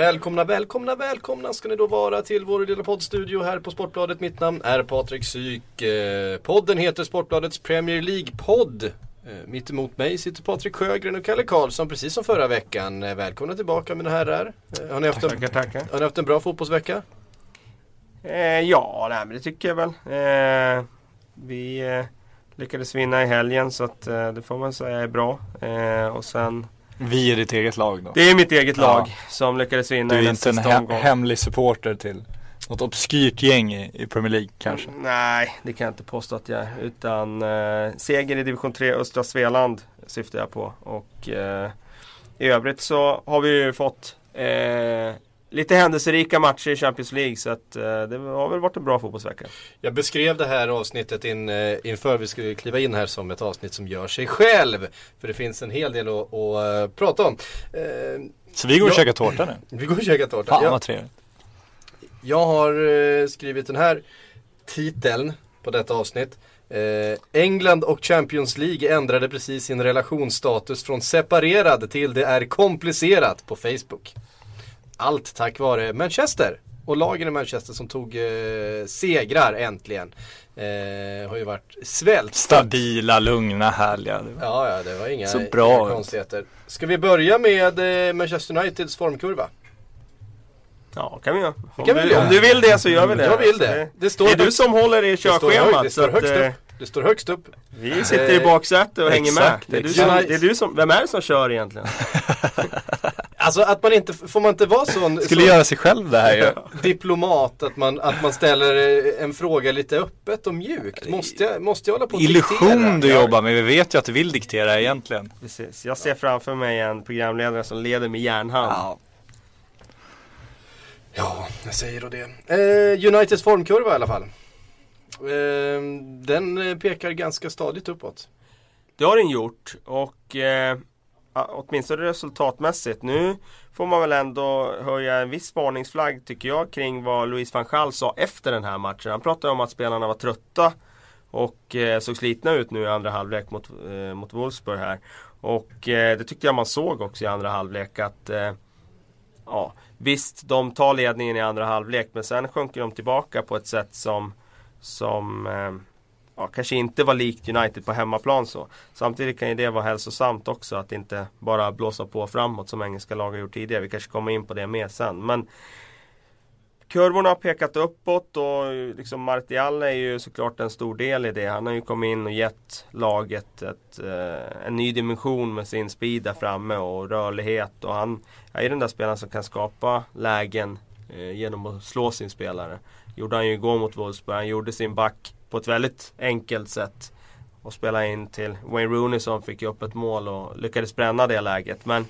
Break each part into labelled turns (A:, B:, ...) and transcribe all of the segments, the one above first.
A: Välkomna, välkomna, välkomna ska ni då vara till vår lilla poddstudio här på Sportbladet. Mitt namn är Patrik Syk. Eh, Podden heter Sportbladets Premier League-podd. Eh, Mitt emot mig sitter Patrik Sjögren och Kalle Karlsson precis som förra veckan. Eh, Välkomna tillbaka mina herrar. Har ni haft en,
B: Tackar, tackar.
A: har ni haft en bra fotbollsvecka?
B: Ja, nej, men det tycker jag väl. Vi lyckades vinna i helgen så att det får man säga är bra. Och sen,
C: Vi är ditt eget lag då?
B: det är mitt eget
C: Ja.
B: lag som lyckades vinna
C: Du
B: i
C: är
B: den
C: inte en
B: sista
C: he-
B: omgången.
C: hemlig supporter till något obskyrt gäng i, i Premier League kanske?
B: Nej, det kan jag inte påstå att jag är. Utan eh, seger i division 3 Östra Svealand syftar jag på. Och eh, i övrigt så har vi ju fått eh, lite händelserika matcher i Champions League. Så att eh, det har väl varit en bra fotbollsvecka.
A: Jag beskrev det här avsnittet in, eh, inför vi skulle kliva in här som ett avsnitt som gör sig själv. För det finns en hel del att, att eh, prata om. Eh,
C: Så vi går och
A: Ja.
C: käkar tårta nu?
A: Vi går och käkar tårta.
C: Fan vad trevligt.
A: Jag har eh, skrivit den här titeln på detta avsnitt. Eh, England och Champions League ändrade precis sin relationsstatus från separerad till det är komplicerat på Facebook. Allt tack vare Manchester och lagen i Manchester som tog eh, segrar äntligen. Eh, har ju varit svält.
C: Stabila, lugna, härliga.
A: Ja, ja, det var inga,
C: Så bra
A: inga konstigheter. Ska vi börja med eh, Manchester Uniteds formkurva?
B: Ja, kan vi göra. Om,
A: kan vi
B: du,
A: göra.
B: om du vill det så gör vi det.
A: Jag vill det. Det står
B: det är du
A: högt-
B: som håller i
A: det står,
B: körschemat.
A: det
B: så
A: står högst
B: eh,
A: upp. Det står högst upp.
B: Vi sitter i baksätet och hänger med. Det är, du som, det är du som, vem är det som kör egentligen?
A: Alltså att man inte, får man inte vara sån,
C: Skulle
A: sån
C: göra sig själv det här ju.
A: diplomat att man, att man ställer eh, en fråga lite öppet och mjukt? Måste jag, måste jag hålla på och diktera?
C: Illusion du
A: Ja.
C: jobbar med, vi vet ju att du vill diktera egentligen.
B: Precis. Jag ser framför mig en programledare som leder med järnhand.
A: Ja, jag säger då det. Eh, Uniteds formkurva i alla fall. Eh, den eh, pekar ganska stadigt uppåt.
B: Det har den gjort och eh, ja, åtminstone resultatmässigt. Nu får man väl ändå höja en viss varningsflagg tycker jag kring vad Louis van Gaal sa efter den här matchen. Han pratade om att spelarna var trötta och eh, såg slitna ut nu i andra halvlek mot, eh, mot Wolfsburg här. Och eh, det tyckte jag man såg också i andra halvlek att eh, ja, visst, de tar ledningen i andra halvlek men sen sjunker de tillbaka på ett sätt som, som eh, ja, kanske inte var likt United på hemmaplan så. Samtidigt kan ju det vara hälsosamt också att inte bara blåsa på framåt som engelska lag har gjort tidigare. Vi kanske kommer in på det mer sen. Men Kurvorna har pekat uppåt och liksom Martial är ju såklart en stor del i det. Han har ju kommit in och gett laget ett, eh, en ny dimension med sin speed där framme och rörlighet. Och han är ju den där spelaren som kan skapa lägen eh, genom att slå sin spelare. Gjorde han ju igår mot Wolfsburg. Han gjorde sin back på ett väldigt enkelt sätt. Och spela in till Wayne Rooney som fick upp ett mål och lyckades bränna det läget. Men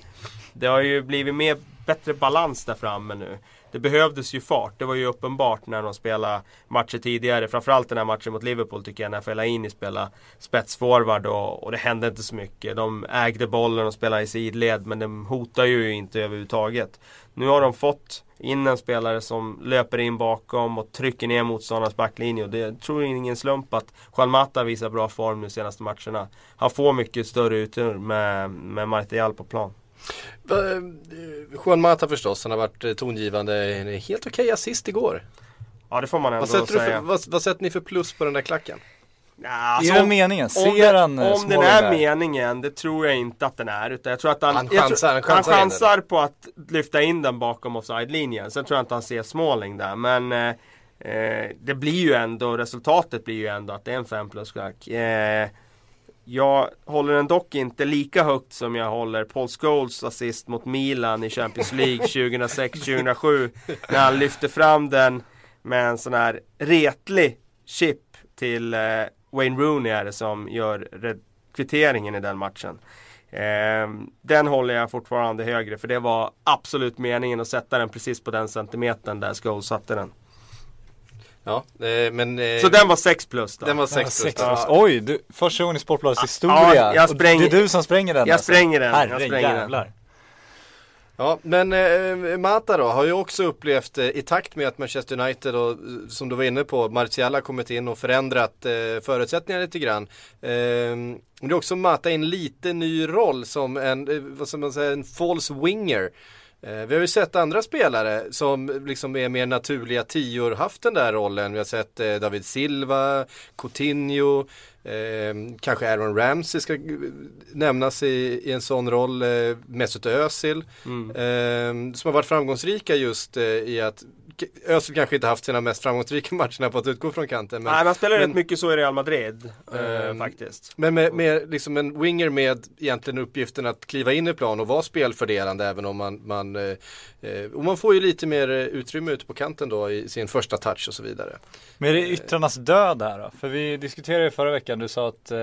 B: det har ju blivit mer, bättre balans där framme nu. Det behövdes ju fart. Det var ju uppenbart när de spelade matcher tidigare. Framförallt den här matchen mot Liverpool tycker jag när Fellaini spelade spetsforward och, och det hände inte så mycket. De ägde bollen och spelade i sidled men de hotar ju inte överhuvudtaget. Nu har de fått in en spelare som löper in bakom och trycker ner motståndarnas backlinje. Och det tror jag är ingen slump att Juan Mata visar bra form de senaste matcherna. Han får mycket större utrymme med, med Martial på plan.
A: Juan Mata förstås, han har varit eh, tongivande. En Helt okej assist igår.
B: Ja det får man ändå
A: Vad sätter,
B: säga.
A: för, vad, vad sätter ni för plus på den där klacken?
C: Det
B: alltså,
C: är väl
B: om-
C: meningen?
B: Om,
C: Ser
B: det,
C: han eh,
B: om den är
C: där?
B: meningen, det tror jag inte att den är. Utan jag tror att han,
A: Han chansar-
B: tror,
A: han chansar
B: han chansar på att lyfta in den bakom offside-linjen. Sen tror jag inte han ser Smalling där. Men eh, eh, det blir ju ändå, resultatet blir ju ändå att det är en 5 plus klack. Eh, jag håller den dock inte lika högt som jag håller Paul Scholes assist mot Milan i Champions League 2006-2007. När han lyfter fram den med en sån här retlig chip till eh, Wayne Rooney är det som gör kvitteringen i den matchen. Ehm, den håller jag fortfarande högre för det var absolut meningen att sätta den precis på den centimetern där Scholes satte den.
A: Ja, eh, men... Eh,
B: Så den var 6 plus då?
A: den var
C: Ja,
A: 6
C: sex
A: plus.
C: plus. Oj, du, första gången i Sportbladets historia.
B: ja, jag
C: Och
B: spränger-
C: det är du som spränger den
B: Jag spränger den, jag
C: Herre
B: spränger den.
A: Ja, men eh, Mata då har ju också upplevt eh, i takt med att Manchester United och, eh, som du var inne på, Martial har kommit in och förändrat eh, förutsättningarna lite grann. Eh, men det är också Mata i en lite ny roll som en, eh, vad ska man säga, en false winger. Eh, vi har ju sett andra spelare som liksom är mer naturliga tior haft den där rollen. Vi har sett eh, David Silva, Coutinho, eh, kanske Aaron Ramsey ska nämnas i, i en sån roll. Eh, Mesut Özil.
B: Mm.
A: Eh, som har varit framgångsrika just eh, i att Özil kanske inte haft sina mest framgångsrika matcherna på att utgå från kanten. Men,
B: Nej, man spelar
A: men-
B: rätt mycket så i Real Madrid eh,
A: Ehm,
B: faktiskt.
A: men med, med liksom en winger med egentligen uppgiften att kliva in i plan och vara spelfördelande även om man, man eh, eh, och man får ju lite mer eh, utrymme ute på kanten då i sin första touch och så vidare.
C: Men är det yttrarnas död här då? För vi diskuterade ju förra veckan, du sa att eh,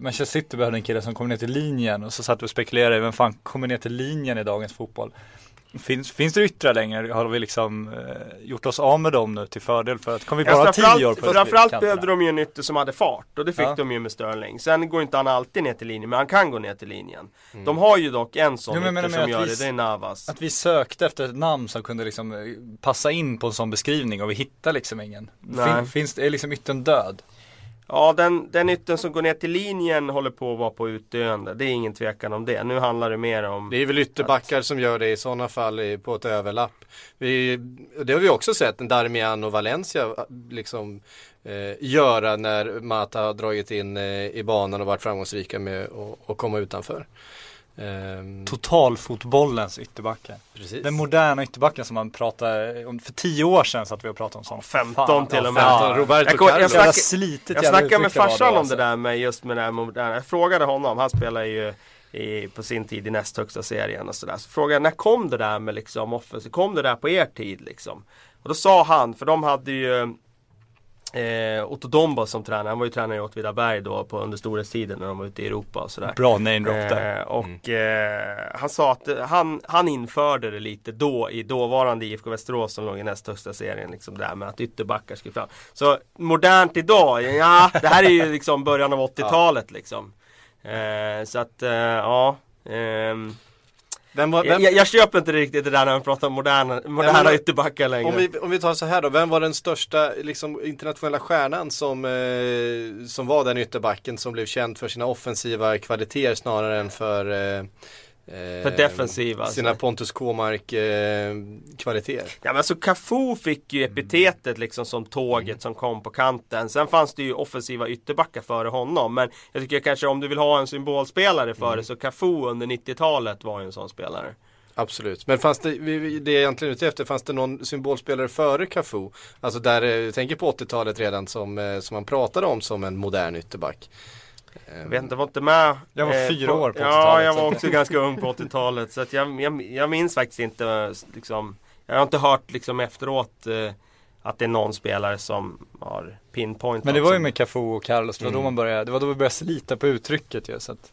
C: Manchester City behövde en kille som kommer ner till linjen och så satt vi och spekulerade, vem fan kommer ner till linjen i dagens fotboll? Finns, finns det yttrar längre? Har vi liksom eh, gjort oss av med dem nu till fördel för att, kommer vi bara
B: Ja,
C: tio år
B: framförallt,
C: på
B: framförallt behövde de ju en ytter som hade fart och det fick
C: Ja.
B: de ju med Sterling. Sen går inte han alltid ner till linjen, men han kan gå ner till linjen. De har ju dock en sån
C: Jo, men
B: ytter
C: menar
B: som
C: med att
B: gör
C: vi-
B: det, det är Navas.
C: Att vi sökte efter ett namn som kunde liksom eh, passa in på en sån beskrivning och vi hittar liksom ingen.
B: Nej.
C: Fin, finns det, är liksom yttern död?
B: Ja, den, den yttern som går ner till linjen håller på att vara på utdöende. Det är ingen tvekan om det. Nu handlar det mer om...
A: Det är väl ytterbackar som gör det i sådana fall på ett överlapp. Vi, det har vi också sett, Darmian och Valencia liksom eh, göra när Mata har dragit in eh, i banan och varit framgångsrika med att att komma utanför. Ehm,
C: Totalfotbollens ytterbackar.
A: precis.
C: Den moderna ytterbacken som man pratade om, för tio år sedan så att vi har pratat om sånt.
B: 15 till och med.
C: Ja,
A: Roberto
B: Jag jag
A: Carlos.
B: snack- Jag snackade med farsan
C: då,
B: om det
C: alltså.
B: där med just med det här moderna. Jag frågade honom, han spelar ju i, på sin tid i näst högsta serien och sådär. Så frågade jag, när kom det där med liksom offensiv? Kom det där på er tid liksom? Och då sa han, för de hade ju eh, Otto Domba som tränare. Han var ju tränare i Åtvidaberg då på under storhetstiden när de var ute i Europa och sådär.
C: Bra name drop där.
B: Eh, och eh, han sa att han, han införde det lite då i dåvarande IFK Västerås som låg i näst högsta serien. Liksom där med att ytterbackar skulle fram. Så modernt idag, ja det här är ju liksom början av 80-talet liksom. Eh, så att, eh, ja.
A: Vem var,
B: jag,
A: vem,
B: jag, jag köper inte riktigt det där när man pratar om moderna, moderna
A: men-
B: ytterbackar längre.
A: om, vi, om vi tar så här då, vem var den största liksom, internationella stjärnan som, eh, som var den ytterbacken som blev känd för sina offensiva kvaliteter snarare än för eh,
B: För defensiva, alltså.
A: Sina Pontus Kåmark eh.
B: Ja men alltså Cafu fick ju epitetet liksom som tåget som kom på kanten. Sen fanns det ju offensiva ytterbackar före honom. Men jag tycker kanske om du vill ha en symbolspelare före så Cafu under 90-talet var ju en sån spelare.
A: Absolut, men fanns det, det är egentligen ute efter, fanns det någon symbolspelare före Cafu? Alltså där, eh, jag tänker på 80-talet redan som, eh, som man pratade om som en modern ytterback.
B: Jag vet inte, jag var inte med. eh,
C: Jag var fyra år på
B: Ja,
C: 80-talet,
B: jag
C: så
B: var också ganska ung på 80-talet. Så att jag, jag, jag minns faktiskt inte eh, liksom. Jag har inte hört liksom efteråt eh, att det är någon spelare som har pinpoint.
C: Men det var ju med Cafu och Carlos, det var då man började, det var då vi började slita på uttrycket ju. Så att,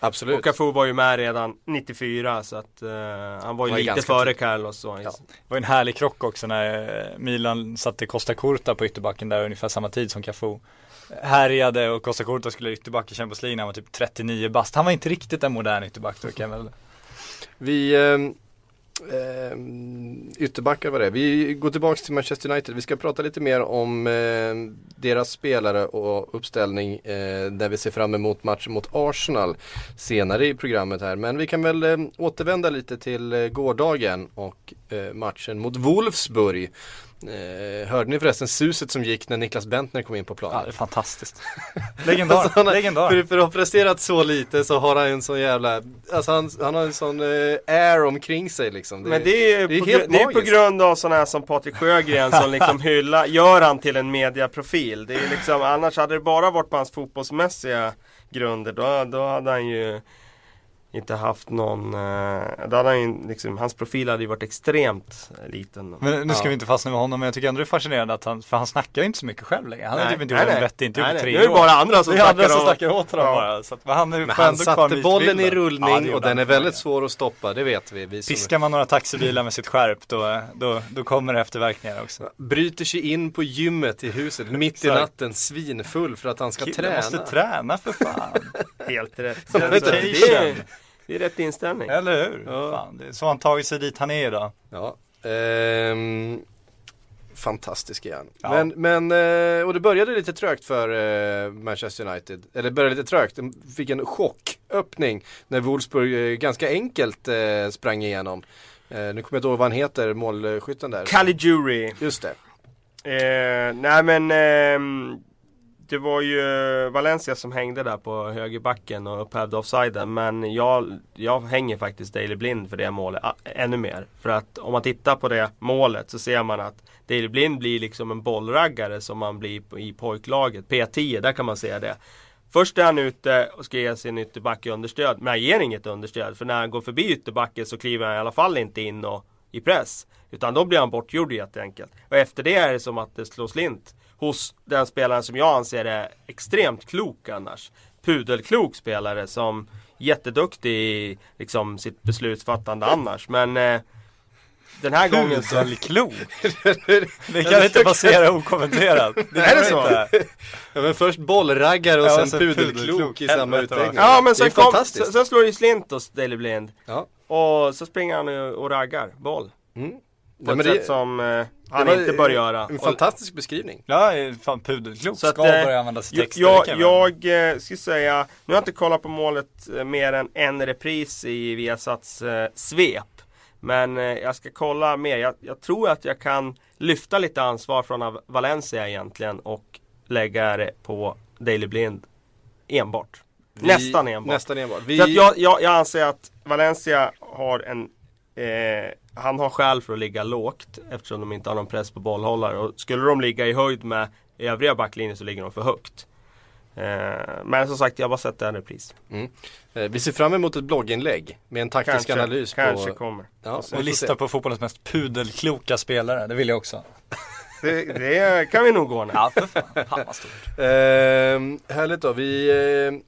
A: Absolut.
B: Och Cafu var ju med redan 94 så att eh, han var ju
A: Var
B: lite före. Carlos. Så.
A: Ja.
C: det var en härlig krock också när eh, Milan satte Costa Curta på ytterbacken där ungefär samma tid som Cafu. Härjade och Costa Corta skulle ytterback i Champions League när han var typ 39 bast. Han var inte riktigt en modern ytterback då kan jag väl.
A: Vi eh... Eh, ytterbackar var det. Vi går tillbaks till Manchester United. Vi ska prata lite mer om eh, deras spelare och uppställning eh, där vi ser fram emot matchen mot Arsenal senare i programmet här. Men vi kan väl eh, återvända lite till eh, gårdagen och eh, matchen mot Wolfsburg. Eh, hörde ni förresten suset som gick när Niklas Bentner kom in på planen?
C: Ja, det är fantastiskt. Legendar,
A: Alltså, har-
C: legendar.
A: För, för att ha presterat så lite så har han en sån jävla, alltså han, han har en sån eh, air omkring sig liksom.
B: Men det är,
A: det är
B: på,
A: helt
B: gr- det är på grund av sådana här som Patrik Sjögren som liksom hyllar, gör han till en mediaprofil. Det är liksom, annars hade det bara varit på hans fotbollsmässiga grunder då, då hade han ju inte haft någon, eh, hade han liksom, hans profil hade ju varit extremt eh, liten.
C: Men nu ska
A: Ja.
C: vi inte fastna med honom men jag tycker ändå det är fascinerande att han, för han snackar ju inte så mycket själv längre. Han har
B: Nej,
C: typ inte
B: nej,
C: gjort en
B: nej.
C: vettig intervju
B: Nej,
C: på
B: nej.
C: tre
B: Nu är det
C: år.
B: bara andra som
C: är andra
B: snackar
C: som
B: om-
C: snackar åt honom
B: Ja.
C: bara. Så att, men han är
A: Men han satte bollen i rullning
C: Ja,
A: och den
C: han.
A: är väldigt svår att stoppa, det vet vi. vi som
C: Piskar man några taxibilar med sitt skärp då, då, då kommer det efterverkningar också.
A: bryter sig in på gymmet i huset mitt i natten svinfull för att han ska
C: Killen
A: träna.
C: måste träna för fan.
B: Helt rätt. Det, är, rätt inställning.
C: Eller hur?
A: Ja.
C: Fan, det är så han tagit sig dit han är idag.
A: Ja. Ehm, fantastisk han.
C: Ja.
A: Men, men eh, och det började lite trögt för eh, Manchester United. Eller började lite trögt. De fick en chocköppning när Wolfsburg eh, ganska enkelt eh, sprang igenom. Eh, nu kommer jag inte ihåg vad han heter, målskytten där.
B: Caligiuri.
A: Just det.
B: Eh, nej men ehm, det var ju eh, Valencia som hängde där på högerbacken och upphävde offsiden. Men jag, jag hänger faktiskt Daley Blind för det målet ah, ännu mer. För att om man tittar på det målet så ser man att Daley Blind blir liksom en bollraggare som man blir i pojklaget. P10, där kan man se det. Först är han ute och ska ge sin ytterback understöd. Men han ger inget understöd. För när han går förbi ytterbacken så kliver han i alla fall inte in och, i press. Utan då blir han bortgjord helt enkelt. Och efter det är det som att det slår slint. Hos den spelaren som jag anser är extremt klok annars. Pudelklok spelare som jätteduktig i liksom, sitt beslutsfattande annars. Men eh, den här gången så...
C: Pudelklok. Det kan inte passera okommenterat. Det
B: Är det så?
C: inte.
A: Ja, men först bollraggare och
C: Ja,
A: sen
C: och sen
A: pudelklok
C: pudelklok.
A: i samma utläggning.
B: Ja men sen, kom, sen, sen slår det slint hos Daley Blind.
A: Ja.
B: Och så springer han och och raggar boll.
A: Mm.
B: På
A: Ja,
B: ett sätt
A: det,
B: som eh, han inte bör göra.
A: En
B: Och-
A: fantastisk beskrivning.
C: Ja, fan pudelklok.
B: Så att,
C: Ska
B: eh,
C: börja använda sig
B: Jag,
C: texter.
B: jag,
C: jag
B: eh, ska säga, nu har jag inte kollat på målet eh, mer än en repris i Viasats eh, svep. Men eh, jag ska kolla mer. Jag, jag tror att jag kan lyfta lite ansvar från Valencia egentligen och lägga det på Daily Blind enbart.
A: Vi-
B: Nästan enbart.
A: Nästan enbart. Vi,
B: att jag, jag, jag anser att Valencia har en eh, Han har skäl för att ligga lågt eftersom de inte har någon press på bollhållare. Och skulle de ligga i höjd med övriga backlinjen så ligger de för högt. Eh, men som sagt, jag har bara sett en repris.
A: eh, vi ser fram emot ett blogginlägg med en taktisk
B: Kanske,
A: analys
B: kanske
A: på...
B: kommer.
A: Ja,
C: Och lista på fotbollens mest pudelkloka spelare, det vill jag också.
B: Det, det kan vi nog ordna.
C: Ja, för fan. Fan vad stort.
A: Ehm, härligt då. Vi, eh,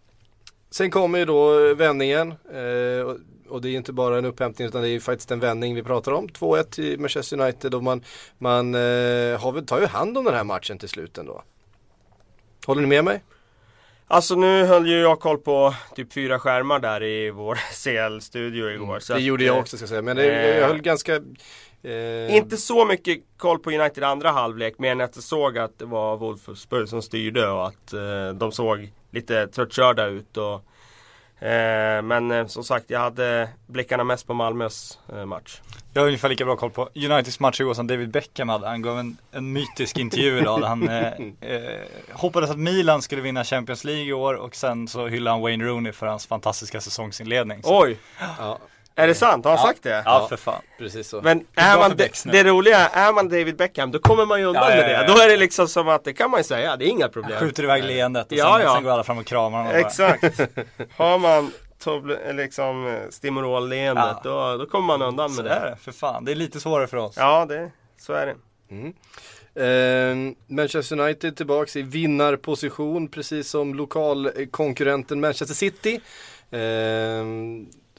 A: sen kommer ju då vändningen. Eh, och, det är inte bara en upphämtning utan det är ju faktiskt en vändning vi pratar om. 2-1 till Manchester United och man, man eh, har tar ju hand om den här matchen till slut ändå. Håller ni med mig?
B: Alltså nu höll ju jag koll på typ fyra skärmar där i vår CL-studio igår. så
A: det
B: att,
A: gjorde jag
B: eh,
A: också ska jag säga. Men det,
B: eh,
A: jag höll ganska... eh,
B: Inte så mycket koll på United andra halvlek mer än att jag såg att det var Wolfsburg som styrde och att eh, de såg lite tröttkörda ut. Och, eh, men eh, som sagt, jag hade blickarna mest på Malmös eh, match.
C: Jag har ungefär lika bra koll på Uniteds match igår som David Beckham hade. Han gav en, en mytisk intervju idag där han eh, eh, hoppades att Milan skulle vinna Champions League i år och sen så hyllade han Wayne Rooney för hans fantastiska säsongsinledning. Så-
B: Oj!
A: Ja,
B: Är det sant? Har han
C: Ja.
B: sagt det?
C: Ja, för fan.
A: precis så.
B: Men
C: är
B: man det, det roliga är, är man David Beckham då kommer man ju undan
C: Ja, ja,
B: med
C: ja,
B: det. Då är det liksom som att, det kan man ju säga, det är inga problem.
C: Skjuter iväg leendet och
B: Ja,
C: sen,
B: ja.
C: sen går alla fram och kramar honom.
B: Exakt. Har man liksom Stimorol-leendet
C: Ja.
B: då, då kommer man undan
C: Så
B: med
C: är
B: det.
C: det, för fan. Det är lite svårare för oss.
B: Ja, det, så är det.
A: Eh, Manchester United tillbaks i vinnarposition precis som lokalkonkurrenten Manchester City. Eh,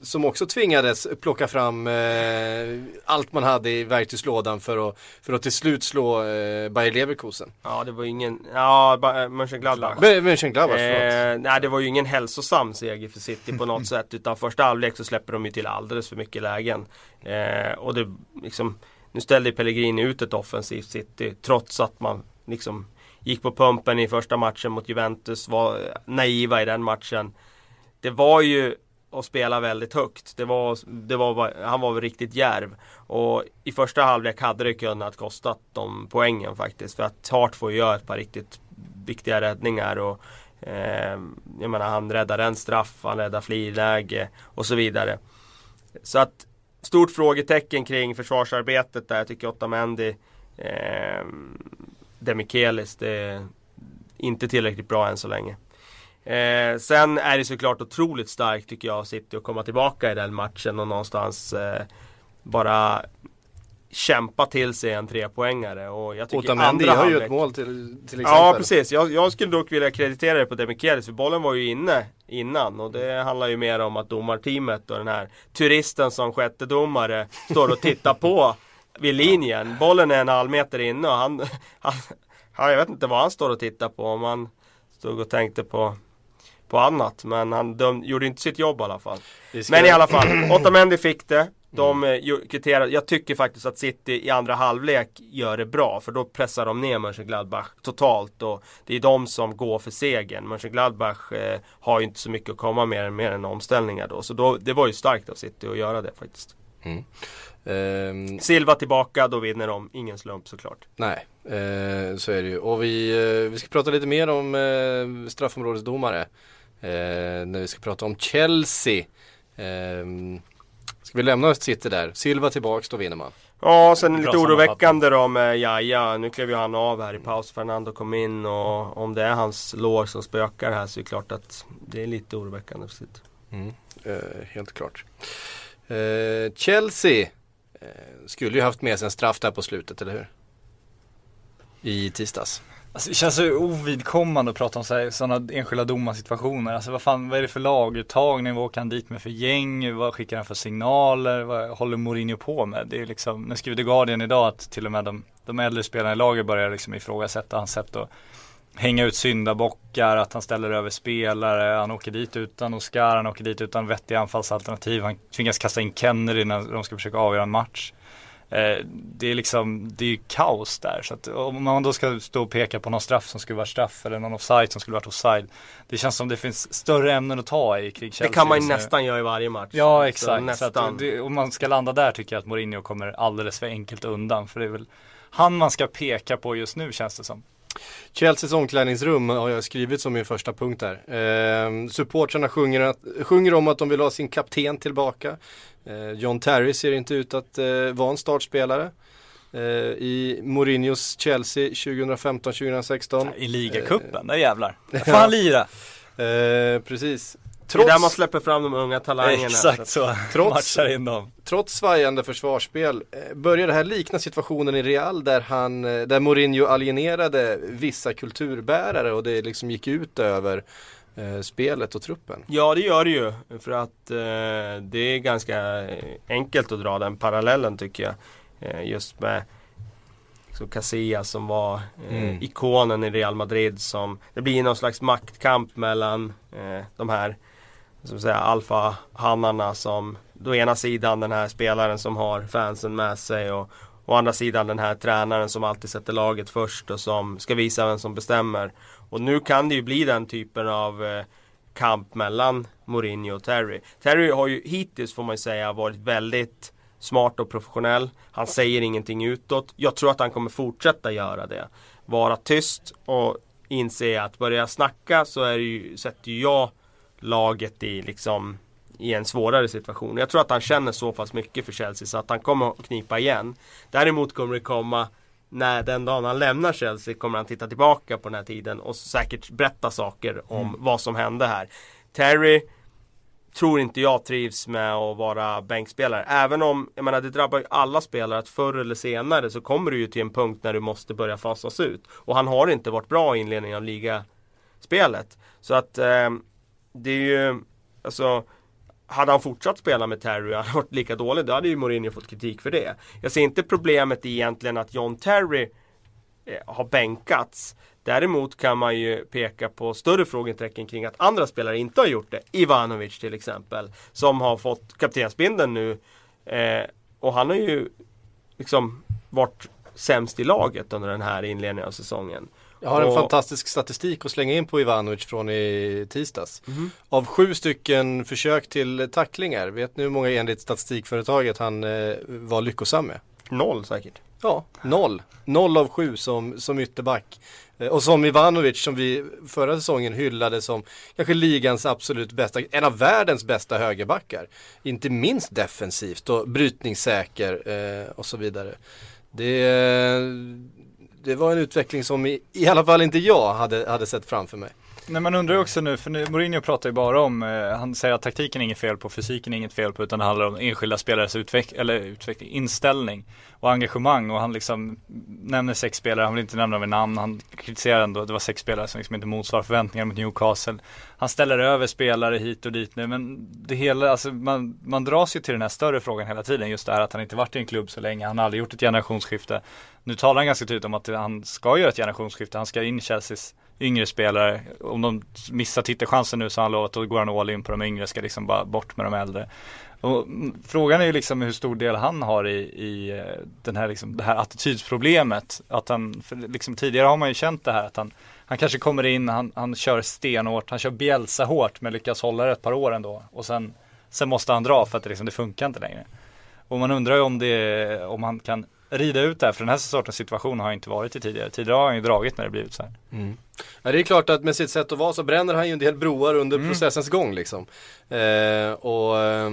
A: som också tvingades plocka fram eh, allt man hade i verktygslådan för att, för att till slut slå eh, Bayer Leverkusen.
B: Ja, det var ju ingen, ja, äh, Mönchengladbach.
A: Men Mönchengladbach.
B: Eh, nej, det var ju ingen hälsosam seger för City på något sätt. Utan första halvlek så släpper de ju till alldeles för mycket lägen. Eh, och det liksom, nu ställde Pellegrini ut ett offensivt City trots att man liksom gick på pumpen i första matchen mot Juventus, var naiva i den matchen. Det var ju och spela väldigt högt. Det var, det var, han var väl riktigt djärv. Och i första halvlek hade det kunnat kostat dem poängen faktiskt. För att Hart får ju göra ett par riktigt viktiga räddningar. Och, eh, jag menar han räddar en straff, han räddar friläge och så vidare. Så att stort frågetecken kring försvarsarbetet där. Jag tycker Otamendi, eh, Demichelis, det är inte tillräckligt bra än så länge. Eh, sen är det såklart otroligt starkt tycker jag City att komma tillbaka i den matchen och någonstans eh, bara kämpa till sig en trepoängare. Och jag tycker
A: Otamendi
B: andra
A: har ju ett mål till, till exempel.
B: Ja precis, jag, jag skulle dock vilja kreditera det på Demichelis för bollen var ju inne innan och det handlar ju mer om att domarteamet och den här turisten som sjätte domare står och tittar på vid linjen. Bollen är en halv meter inne och han, han ja, jag vet inte vad han står och tittar på om han stod och tänkte på på annat men han döm, gjorde inte sitt jobb i alla fall. Men i alla fall, Otamendi fick det. De mm. kvitterade. Jag tycker faktiskt att City i andra halvlek gör det bra. För då pressar de ner Mönchengladbach totalt. Och det är de som går för segern. Mönchengladbach eh, har ju inte så mycket att komma med mer än omställningar då. Så då, det var ju starkt av City att göra det faktiskt.
A: Ehm,
B: Silva tillbaka, då vinner de. Ingen slump såklart.
A: nej, eh, så är det ju. Och vi, eh, vi ska prata lite mer om eh, straffområdesdomare. Eh, när vi ska prata om Chelsea. Ehm, ska vi lämna City där? Silva tillbaks, då vinner man.
B: Ja, sen lite oroväckande då med Jaja. Nu klev ju han av här i paus. Fernando kom in och om det är hans lår som spökar här så är det klart att det är lite oroväckande för City.
A: Eh, helt klart. Eh, Chelsea eh, skulle ju haft med sig en straff där på slutet, eller hur? I tisdags.
C: Alltså, det känns så ovidkommande att prata om sådana enskilda domarsituationer. Alltså vad fan, vad är det för laguttagning? Vad åker han dit med för gäng? Vad skickar han för signaler? Vad håller Mourinho på med? Det är liksom, nu skriver The Guardian idag att till och med de, de äldre spelarna i laget börjar liksom ifrågasätta hans sätt att hänga ut syndabockar, att han ställer över spelare, han åker dit utan Oscar, han åker dit utan vettiga anfallsalternativ, han tvingas kasta in Kennedy när de ska försöka avgöra en match. Eh, det är liksom, det är ju kaos där. Så att om man då ska stå och peka på någon straff som skulle vara straff eller någon offside som skulle varit offside. Det känns som det finns större ämnen att ta i kring Chelsea.
B: Det kan man ju nästan göra i varje match.
C: Ja
B: Så
C: exakt. Så
B: nästan.
C: att det, om man ska landa där tycker jag att Mourinho kommer alldeles för enkelt undan. För det är väl han man ska peka på just nu känns det som.
A: Chelseas omklädningsrum har jag skrivit som min första punkt där. Eh, supportrarna sjunger, att, sjunger om att de vill ha sin kapten tillbaka. Eh, John Terry ser inte ut att eh, vara en startspelare. Eh, I Mourinhos Chelsea 2015-2016.
C: I ligacupen, där jävlar. Där får han lira.
A: Eh, precis.
B: Det är där man
A: Trots,
B: släpper fram de unga talangerna.
C: Exakt så.
A: Trots-
C: Matchar in dem.
A: trots svajande försvarsspel eh, börjar det här likna situationen i Real där, han, eh, där Mourinho alienerade vissa kulturbärare och det liksom gick ut över eh, spelet och truppen.
B: Ja det gör det ju. För att eh, det är ganska enkelt att dra den parallellen tycker jag. Eh, just med så Casillas som var eh,
A: Mm.
B: ikonen i Real Madrid som Det blir någon slags maktkamp mellan eh, de här som säga, alfahannarna som Å ena sidan den här spelaren som har fansen med sig och Å andra sidan den här tränaren som alltid sätter laget först och som ska visa vem som bestämmer. Och nu kan det ju bli den typen av eh, kamp mellan Mourinho och Terry. Terry har ju hittills får man ju säga varit väldigt smart och professionell. Han säger ingenting utåt. Jag tror att han kommer fortsätta göra det. Vara tyst och inse att börja snacka så är det ju, sätter ju jag laget i liksom i en svårare situation. Jag tror att han känner så pass mycket för Chelsea så att han kommer att knipa igen. Däremot kommer det komma när den dagen han lämnar Chelsea kommer han titta tillbaka på den här tiden och säkert berätta saker om vad som hände här. Terry tror inte jag trivs med att vara bänkspelare. Även om, jag menar det drabbar ju alla spelare att förr eller senare så kommer du ju till en punkt när du måste börja fasas ut. Och han har inte varit bra i inledningen av ligaspelet. Så att eh, det är ju, alltså hade han fortsatt spela med Terry och han varit lika dålig, då hade ju Mourinho fått kritik för det. Jag ser inte problemet egentligen att John Terry eh, har bänkats. Däremot kan man ju peka på större frågetecken kring att andra spelare inte har gjort det. Ivanovic till exempel. Som har fått kaptensbindeln nu. Eh, och han har ju liksom varit sämst i laget under den här inledningen av säsongen.
A: Jag har en
B: Och-
A: fantastisk statistik att slänga in på Ivanovic från i tisdags.
B: Mhm.
A: Av sju stycken försök till tacklingar, vet ni hur många enligt statistikföretaget han eh, var lyckosam med?
B: Noll säkert.
A: Ja, noll. Noll av sju som, som ytterback. Eh, Och som Ivanovic som vi förra säsongen hyllade som kanske ligans absolut bästa, en av världens bästa högerbackar. Inte minst defensivt och brytningssäker eh, och så vidare. Det, det var en utveckling som i, i alla fall inte jag hade, hade sett framför mig.
C: Nej man undrar ju också nu, för nu, Mourinho pratar ju bara om, eh, han säger att taktiken är inget fel på, fysiken är inget fel på, utan det handlar om enskilda spelares utveck eller utveckling, inställning och engagemang och han liksom nämner sex spelare, han vill inte nämna med namn, han kritiserar ändå, det var sex spelare som liksom inte motsvarar förväntningarna mot Newcastle. Han ställer över spelare hit och dit nu, men det hela, alltså man, man dras ju till den här större frågan hela tiden, just det här att han inte varit i en klubb så länge, han har aldrig gjort ett generationsskifte. Nu talar han ganska tydligt om att han ska göra ett generationsskifte, han ska in i Chelseas yngre spelare. Om de missar titelchansen nu så har han lovat att då går han all in på de yngre, ska liksom bara bort med de äldre. Och mm, frågan är ju liksom hur stor del han har i, i eh, den här liksom, det här attitydsproblemet. Att han, liksom, tidigare har man ju känt det här att han, han kanske kommer in, han, han kör stenhårt, han kör Bielsa hårt men lyckas hålla det ett par år ändå. Och sen, sen måste han dra för att det, liksom, det funkar inte längre. Och man undrar ju om det, om han kan rida ut det här, för den här sortens situation har han inte varit i tidigare. Tidigare har han ju dragit när det blivit så här.
A: Mm. Ja, det är klart att med sitt sätt att vara så bränner han ju en del broar under mm. processens gång liksom. Eh, och eh,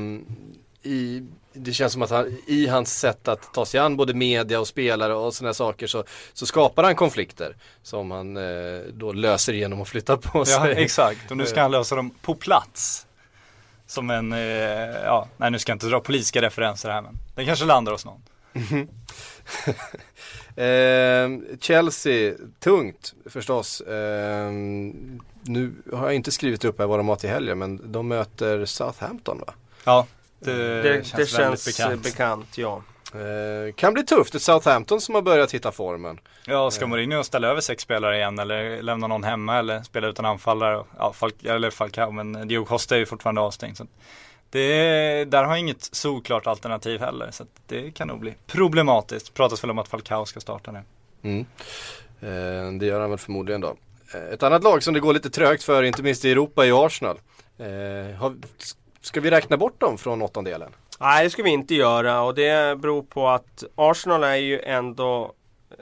A: i, det känns som att han, i hans sätt att ta sig an både media och spelare och sådana saker så, så skapar han konflikter som han eh, då löser genom att flytta på sig.
C: Ja exakt, och nu ska han lösa dem på plats. Som en, eh, ja, nej nu ska jag inte dra politiska referenser här men den kanske landar hos någon.
A: eh, Chelsea, tungt förstås. Eh, nu har jag inte skrivit upp här vad de har till helgen men de möter Southampton va?
B: Ja, det, det känns, det känns bekant. bekant. ja.
A: Eh, kan bli tufft, ett Southampton som har börjat hitta formen.
C: Ja, ska Mourinho ställa över sex spelare igen eller lämna någon hemma eller spela utan anfallare? Ja, Falk, eller Falcao, men Diogo Costa är ju fortfarande avstängd. Så det, där har inget solklart alternativ heller. Så det kan nog bli problematiskt. Pratas väl om att Falcao ska starta nu.
A: Mm. Eh, det gör han väl förmodligen då. Eh, ett annat lag som det går lite trögt för, inte minst i Europa, är Arsenal. Eh, har, ska vi räkna bort dem från åttondelen?
B: Nej, det ska vi inte göra och det beror på att Arsenal är ju ändå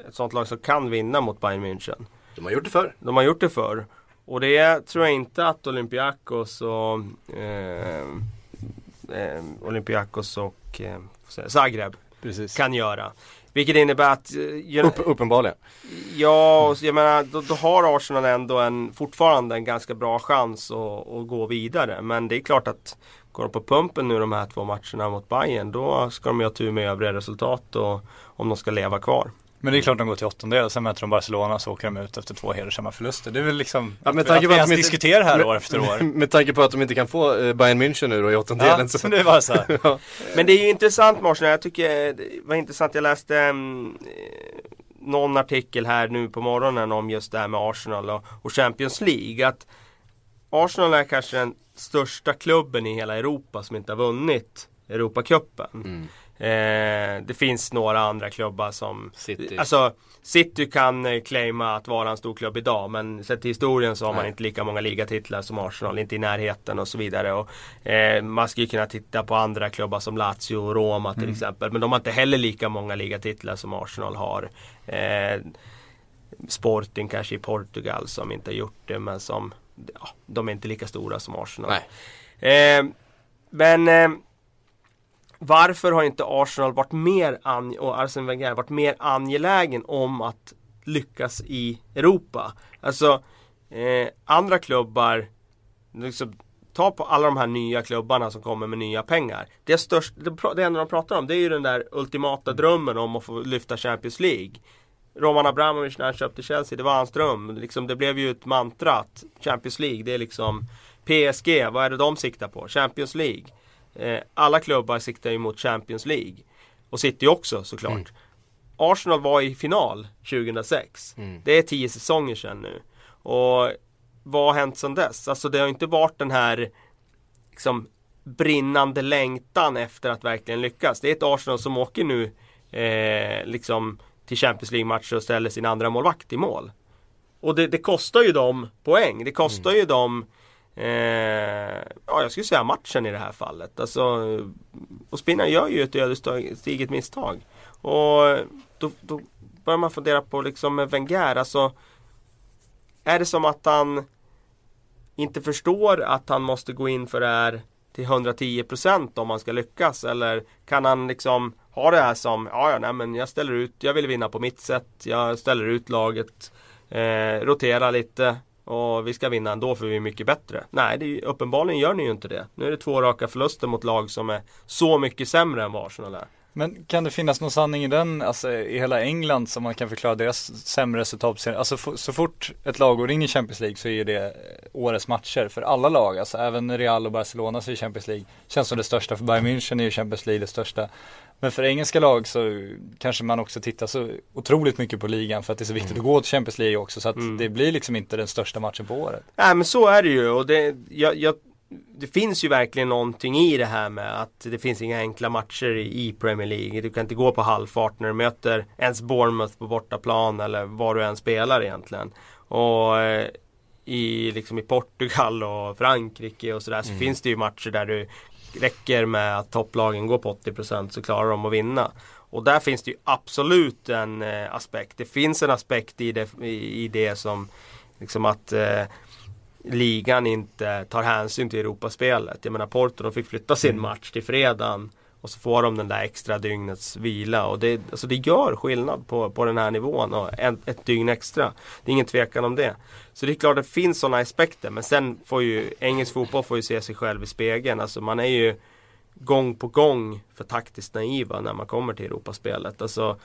B: ett sånt lag som kan vinna mot Bayern München.
A: De har gjort det förr.
B: De har gjort det förr. Och det tror jag inte att Olympiakos och eh, eh, Olympiakos och eh, Zagreb Precis. kan göra. Vilket innebär att...
A: Eh, Upp, uppenbarligen.
B: Ja, jag menar då, då, har Arsenal ändå en, fortfarande en ganska bra chans att, att, gå vidare. Men det är klart att går de på pumpen nu de här två matcherna mot Bayern då ska de ju ha tur med övriga resultat och, om de ska leva kvar.
C: Men det är klart de går till åttondel, sen möter de Barcelona och så åker de ut efter två hedersamma förluster. Det är väl liksom
A: ja, med tanke
C: att,
A: på att,
C: vi ens diskuterar här
A: med,
C: år efter år.
A: Med tanke på att de inte kan få eh, Bayern München nu då i åttondelen. Ja,
C: så. det bara så ja.
B: Men det är ju intressant Marsen, jag tycker det var intressant, jag läste um, någon artikel här nu på morgonen om just det här med Arsenal och, och Champions League. Att Arsenal är kanske den största klubben i hela Europa som inte har vunnit Europacupen. Mm. Eh, det finns några andra klubbar som
A: City.
B: Alltså City kan eh, claima att vara en stor klubb idag men sett till historien så har Nej. man inte lika många ligatitlar som Arsenal, inte i närheten och så vidare. Och, eh, man skulle kunna titta på andra klubbar som Lazio och Roma till mm. exempel. Men de har inte heller lika många ligatitlar som Arsenal har. Eh, Sporting kanske i Portugal som inte har gjort det men som ja, De är inte lika stora som Arsenal. Eh, men eh, varför har inte Arsenal varit mer och Arsene Wenger varit mer angelägen om att lyckas i Europa? Alltså eh, andra klubbar liksom, Ta på alla de här nya klubbarna som kommer med nya pengar. Det, störst, det, det enda de pratar om det är ju den där ultimata drömmen om att få lyfta Champions League. Roman Abramovic när han köpte Chelsea, det var hans dröm. Liksom, det blev ju ett mantra att Champions League, det är liksom PSG, vad är det de siktar på? Champions League. Eh, alla klubbar siktar ju mot Champions League. Och City också såklart. Mm. Arsenal var i final 2006. Mm. Det är tio säsonger sedan nu. Och vad har hänt sedan dess? Alltså det har inte varit den här liksom, brinnande längtan efter att verkligen lyckas. Det är ett Arsenal som åker nu eh, liksom till Champions League-matcher och ställer sin andra målvakt i mål. Och det, det, kostar ju dem poäng. Det kostar mm. ju dem Eh, ja, jag skulle säga matchen i det här fallet. Alltså, och Spinna gör ju ett ödesdigert misstag. Och då, då börjar man fundera på liksom med Wenger. Alltså, är det som att han inte förstår att han måste gå in för det här till 110% om han ska lyckas? Eller kan han liksom ha det här som, ja, ja nej, men jag ställer ut, jag vill vinna på mitt sätt. Jag ställer ut laget, eh, roterar lite och vi ska vinna ändå för vi är mycket bättre. Nej, det är, ju- uppenbarligen gör ni ju inte det. Nu är det två raka förluster mot lag som är så mycket sämre än vad Arsenal är.
C: Men kan det finnas någon sanning i den, alltså i hela England som man kan förklara deras sämre resultat? Alltså så fort ett lag går in i Champions League så är det eh, årets matcher för alla lag. Alltså även Real och Barcelona så är Champions League, känns som det största. För Bayern München är ju Champions League det största. Men för engelska lag så kanske man också tittar så otroligt mycket på ligan för att det är så viktigt att gå till Champions League också. Så att
B: Mm.
C: det blir liksom inte den största matchen på året.
B: Nej men så är det ju och det, jag, jag, det finns ju verkligen någonting i det här med att det finns inga enkla matcher i Premier League. Du kan inte gå på halvfart när du möter ens Bournemouth på bortaplan eller var du än spelar egentligen. Och eh, i, liksom i Portugal och Frankrike och sådär så finns det ju matcher där du räcker med att topplagen går på 80% så klarar de att vinna. Och där finns det ju absolut en eh, aspekt. Det finns en aspekt i det, i, i det som liksom att eh, ligan inte tar hänsyn till Europaspelet. Jag menar Porto de fick flytta sin match till fredagen och så får de den där extra dygnets vila och det, alltså det gör skillnad på, på den här nivån och en, ett dygn extra. Det är ingen tvekan om det. Så det är klart att det finns sådana aspekter men sen får ju engelsk fotboll får ju se sig själv i spegeln. Alltså man är ju gång på gång för taktiskt naiva när man kommer till Europaspelet. Alltså,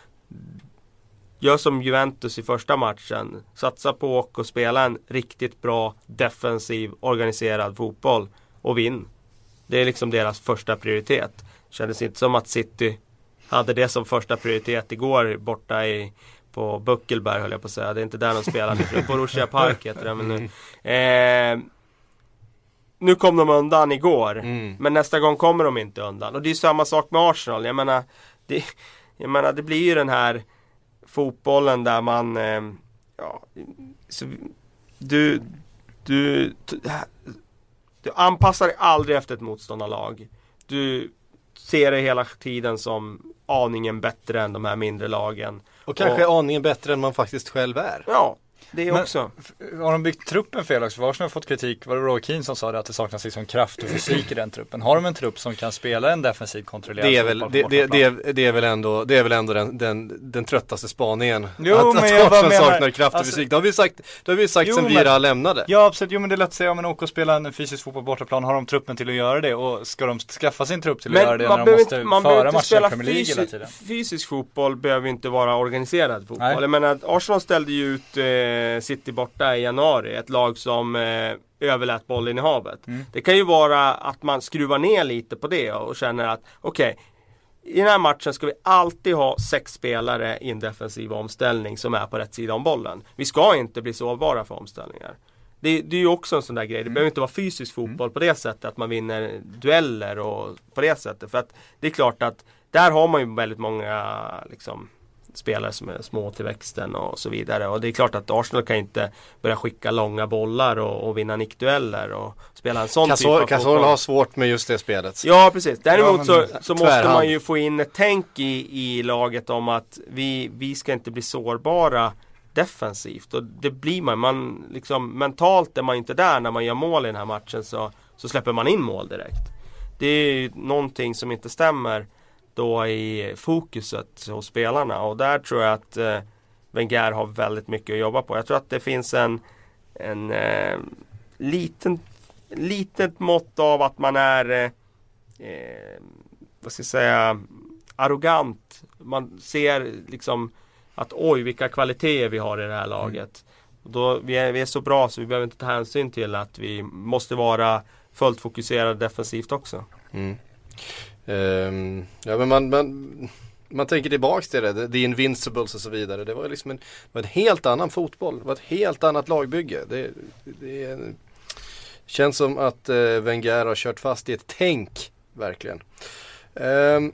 B: gör som Juventus i första matchen. Satsa på och spela en riktigt bra defensiv organiserad fotboll och vinn. Det är liksom deras första prioritet. Kändes inte som att City hade det som första prioritet igår borta i på Buckelberg höll jag på att säga. Det är inte där de spelar. På Borussia Park heter det. Men nu. Eh, nu kom de undan igår.
A: Mm.
B: Men nästa gång kommer de inte undan. Och det är samma sak med Arsenal. Jag menar, det, jag menar, det blir ju den här fotbollen där man eh, ja, så, du, du, du anpassar dig aldrig efter ett motståndarlag. Du ser dig hela tiden som aningen bättre än de här mindre lagen.
A: Och kanske aningen bättre än man faktiskt själv är.
B: Ja, det
C: Men-
B: också.
C: Har de byggt truppen fel också? Arsenal har fått kritik, var det Roy Keane som sa det, att det saknas liksom kraft och fysik i den truppen. Har de en trupp som kan spela en defensiv kontrollerad
A: Det är väl, det, det, det, är, det är väl ändå, det är väl ändå den, den, den tröttaste spaningen.
C: Jo,
A: att
C: men
A: att
C: jag
A: Arsenal
C: menar-
A: saknar kraft och
C: alltså-
A: fysik. Det har vi sagt, det har vi sagt
C: Jo,
A: sen
C: men-
A: Vira lämnade.
C: Ja absolut, jo men det är lätt att säga om man åker och spelar en fysisk fotboll på bortaplan, har de truppen till att göra det? Och ska de skaffa sin trupp till att göra det när de måste
B: man behöver
C: föra
B: inte
C: matcher i
B: spela
C: Premier League hela tiden?
B: fysisk fotboll behöver inte vara organiserad fotboll.
C: Nej.
B: Jag menar, Arsenal ställde ju ut eh, City borta i januari. Ett lag som eh, överlät bollinnehavet.
C: Mm.
B: Det kan ju vara att man skruvar ner lite på det och känner att okej i den här matchen ska vi alltid ha sex spelare i en defensiv omställning som är på rätt sida om bollen. Vi ska inte bli sårbara för omställningar. Det, det är ju också en sån där grej. Det behöver inte vara fysisk fotboll på det sättet att man vinner dueller och på det sättet. För att det är klart att där har man ju väldigt många liksom, spelare som är små till växten och så vidare. Och det är klart att Arsenal kan inte börja skicka långa bollar och, och vinna nickdueller och spela en sån typ av
A: Cazorla
B: fotboll.
A: har svårt med just det spelet.
B: Ja precis. Däremot
C: Ja, men-
B: så, så måste man ju få in ett tänk i, i laget om att vi, vi ska inte bli sårbara defensivt. Och det blir man. man liksom, mentalt är man inte där när man gör mål i den här matchen så, så släpper man in mål direkt. Det är ju någonting som inte stämmer då i fokuset hos spelarna och där tror jag att eh, Wenger har väldigt mycket att jobba på. Jag tror att det finns en, en eh, liten, litet mått av att man är eh, eh, vad ska jag säga arrogant. Man ser liksom att oj vilka kvaliteter vi har i det här laget. Och Då, vi, är, vi är så bra så vi behöver inte ta hänsyn till att vi måste vara fullt fokuserade defensivt också.
A: Mm. Um, ja men man, man, man tänker tillbaks till det, The Invincibles och så vidare. Det var liksom en, det var en helt annan fotboll, det var ett helt annat lagbygge. Det, det är känns som att uh, Wenger har kört fast i ett tänk, verkligen. Um,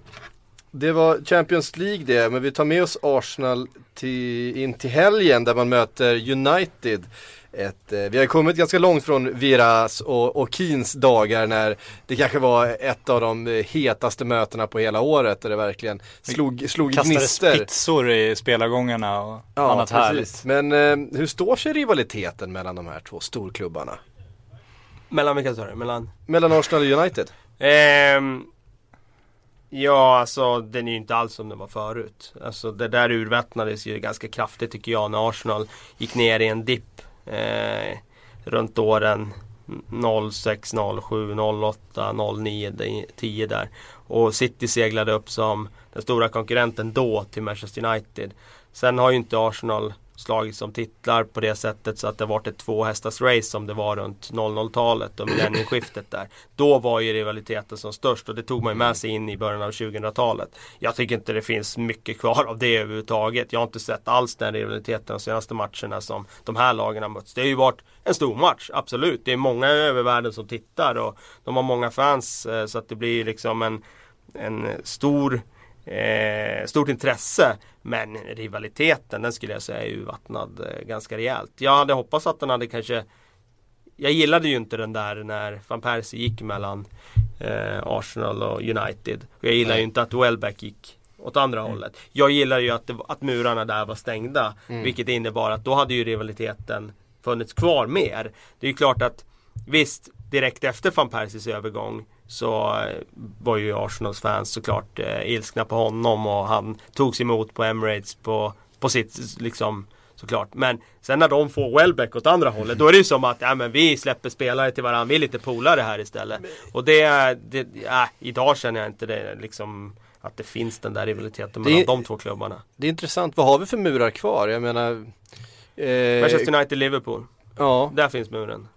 A: det var Champions League det, men vi tar med oss Arsenal till, in till helgen där man möter United. Ett, eh, vi har kommit ganska långt från Viras och, och Keens dagar när det kanske var ett av de hetaste mötena på hela året där det verkligen slog, slog
C: Kastade
A: gnistor.
C: spitzor i spelargångarna och annat härligt.
A: Men eh, hur står sig rivaliteten mellan de här två storklubbarna?
B: Mellan vilka sa du? Mellan?
A: Mellan Arsenal och United?
B: Ehm, ja, alltså den är ju inte alls som den var förut. Alltså det där urvattnades ju ganska kraftigt tycker jag när Arsenal gick ner i en dipp. Eh, runt åren 06, 07, 08, 09, 10 där. Och City seglade upp som den stora konkurrenten då till Manchester United. Sen har ju inte Arsenal slagits som titlar på det sättet så att det varit ett tvåhästars race som det var runt 00-talet och millennieskiftet där. Då var ju rivaliteten som störst och det tog man ju med sig in i början av 2000-talet. Jag tycker inte det finns mycket kvar av det överhuvudtaget. Jag har inte sett alls den rivaliteten de senaste matcherna som de här lagen har mötts. Det har ju varit en stor match, absolut. Det är många över världen som tittar och de har många fans eh, så att det blir liksom en, en stor Eh, stort intresse. Men rivaliteten den skulle jag säga är urvattnad eh, ganska rejält. Jag hade hoppats att den hade kanske Jag gillade ju inte den där när van Persie gick mellan eh, Arsenal och United. Och jag gillar ju inte att Welbeck gick åt andra mm. hållet. Jag gillar ju att, det, att murarna där var stängda. Mm. Vilket innebar att då hade ju rivaliteten funnits kvar mer. Det är ju klart att visst, direkt efter van Persies övergång så eh, var ju Arsenals fans såklart eh, ilskna på honom och han togs emot på Emirates på, på sitt liksom Såklart. Men sen när de får Welbeck åt andra hållet då är det ju som att ja, men vi släpper spelare till varandra. Vi är lite polare här istället. Och det, det ja, idag känner jag inte det liksom att det finns den där rivaliteten mellan de två klubbarna.
A: Det är intressant. Vad har vi för murar kvar? Jag menar
B: eh, Manchester United, Liverpool. Ja. Där finns muren.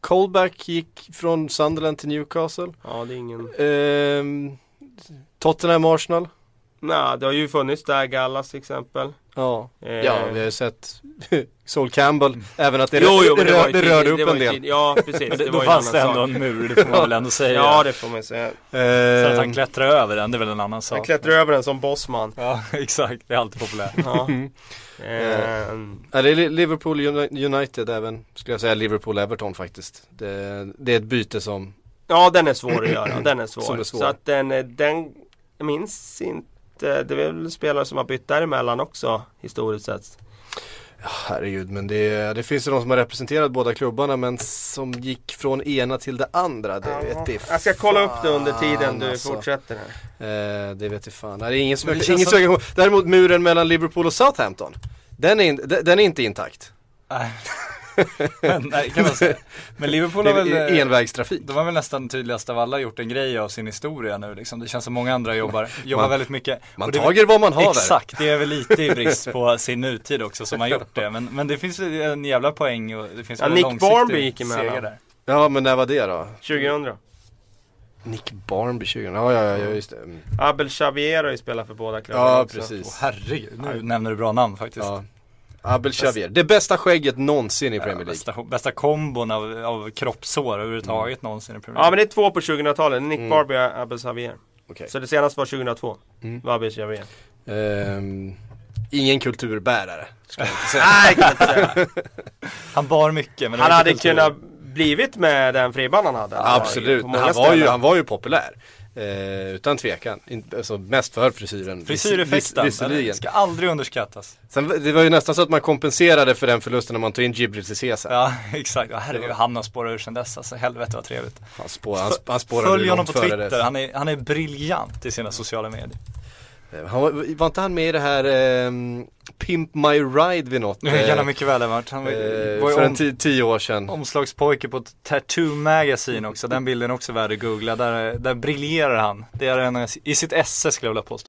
A: Colback gick från Sunderland till Newcastle.
B: Ja, det är ingen...
A: Eh, Tottenham Arsenal.
B: Nej, det har ju funnits där, Gallas till exempel.
A: Ja, eh. ja vi har ju sett Sol Campbell, även att det, jo, jo, det, det, rör, det rörde upp en del.
B: Ja, precis.
C: det, då fanns det ändå en mur, det får man väl ändå säga.
B: Ja, det får man säga.
C: Eh. Så att han klättrar över den, det är väl en annan sak.
B: Han klättrar över den som bossman.
C: Ja, exakt. Det är alltid populärt. ja.
A: Eh, är det Liverpool United även, skulle jag säga Liverpool-Everton faktiskt. Det, det, är ett byte som
B: Ja den är svår att göra, den är svår. är svår. Så att den, den, jag minns inte, det är väl spelare som har bytt däremellan också historiskt sett.
A: Ja, herregud, men det, det finns ju de som har representerat båda klubbarna men som gick från ena till det andra. Det vet det
B: Jag ska kolla upp det under tiden du alltså. fortsätter
A: här. Eh, det vet jag fan. Nej, det är ingen som, ingen som, Däremot muren mellan Liverpool och Southampton. Den är, in, den är inte intakt.
C: men, nej, kan man säga. men Liverpool har väl
A: eh, envägstrafik.
C: De har väl nästan tydligast av alla gjort en grej av sin historia nu liksom. Det känns som många andra jobbar, jobbar man, väldigt mycket.
A: Man tager vad man har
C: Exakt, det är väl lite i brist på sin nutid också som har gjort det. Men, men det finns en jävla poäng och det finns ja,
B: en Nick Barnby gick emellan. Där.
A: Ja men när var det då?
B: 2000
A: Nick Barnby 2000, ja ja, ja just det.
B: Abel Xavier har ju spelat för båda klubbarna
A: Ja också. precis.
C: Åh, herregud, nu ja. nämner du bra namn faktiskt. Ja.
A: Abel Xavier, det bästa skägget någonsin i Premier League.
C: Bästa, bästa kombon av, av kroppshår överhuvudtaget mm. någonsin i Premier
B: League. Ja men det är två på 2000-talet, Nick mm. Barby och Abel Xavier. Okay. Så det senaste var 2002, mm. var Abel Xavier.
A: Um, ingen kulturbärare, ska jag inte
B: säga. Nej, kan jag inte säga.
C: Han bar mycket men
B: Han hade kultur. kunnat blivit med den friband han hade.
A: Absolut, han var, ju, han var ju populär. Eh, utan tvekan. In, alltså mest för frisyren.
C: Frisyreffekten, vis, den ska aldrig underskattas.
A: Sen, det var ju nästan så att man kompenserade för den förlusten när man tog in Jibril Cissé
C: Ja exakt, och herregud han har spårat ur sen dess alltså. Helvete vad trevligt.
A: Han, spår, han, han spårade
C: Följ honom på Twitter, han är, han är briljant i sina sociala medier.
A: Eh, han var, var inte han med i det här eh, Pimp My Ride vid något?
C: Det kan han mycket väl ha varit. Han var,
A: eh, var för om, en tio år sedan.
C: Omslagspojke på Tattoo Magazine också. Den bilden är också värd att googla. Där, där briljerar han. Det är en, i sitt esse skulle jag vilja påstå.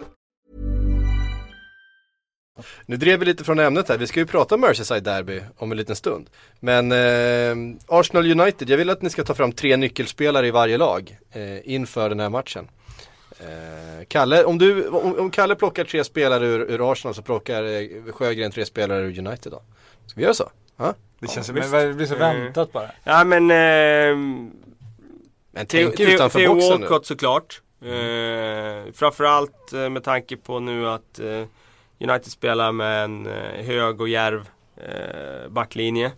A: Nu drev vi lite från ämnet här. Vi ska ju prata Merseyside Derby om en liten stund. Men eh, Arsenal United, jag vill att ni ska ta fram tre nyckelspelare i varje lag eh, inför den här matchen. Eh, Kalle, om, du, om, om, Kalle plockar tre spelare ur, ur Arsenal så plockar eh, Sjögren tre spelare ur United då? Ska vi göra så? Ha?
C: Det känns som, det blir så väntat bara.
B: Ja men eh,
A: Men tänk utanför Theo boxen
B: Walcott såklart. Eh, framförallt eh, med tanke på nu att eh, United spelar med en eh, hög och järv eh, backlinje.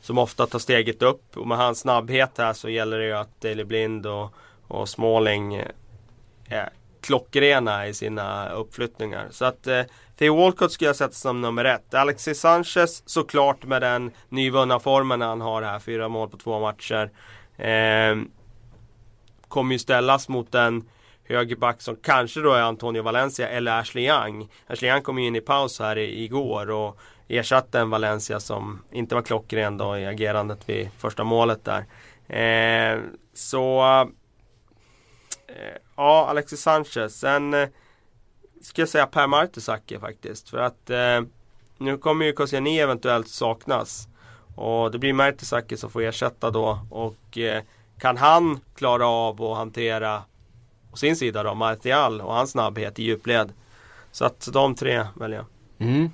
B: Som ofta tar steget upp och med hans snabbhet här så gäller det ju att Daley Blind och, och Smalling eh, är klockrena i sina uppflyttningar. Så att eh, Theo Walcott skulle jag sätta som nummer ett. Alexis Sanchez såklart med den nyvunna formen han har här. Fyra mål på två matcher. Eh, kommer ju ställas mot en högerback som kanske då är Antonio Valencia eller Ashley Young. Ashley Young kom ju in i paus här i, igår och ersatte en Valencia som inte var klockren då i agerandet vid första målet där. Eh, så eh, ja, Alexis Sanchez. Sen eh, ska jag säga Per Martusaki faktiskt. För att eh, nu kommer ju Koscielny eventuellt saknas. Och det blir Mertesacker som får ersätta då. Och eh, kan han klara av att hantera på sin sida då Martial och hans snabbhet i djupled. Så att de tre väljer jag.
A: Mm.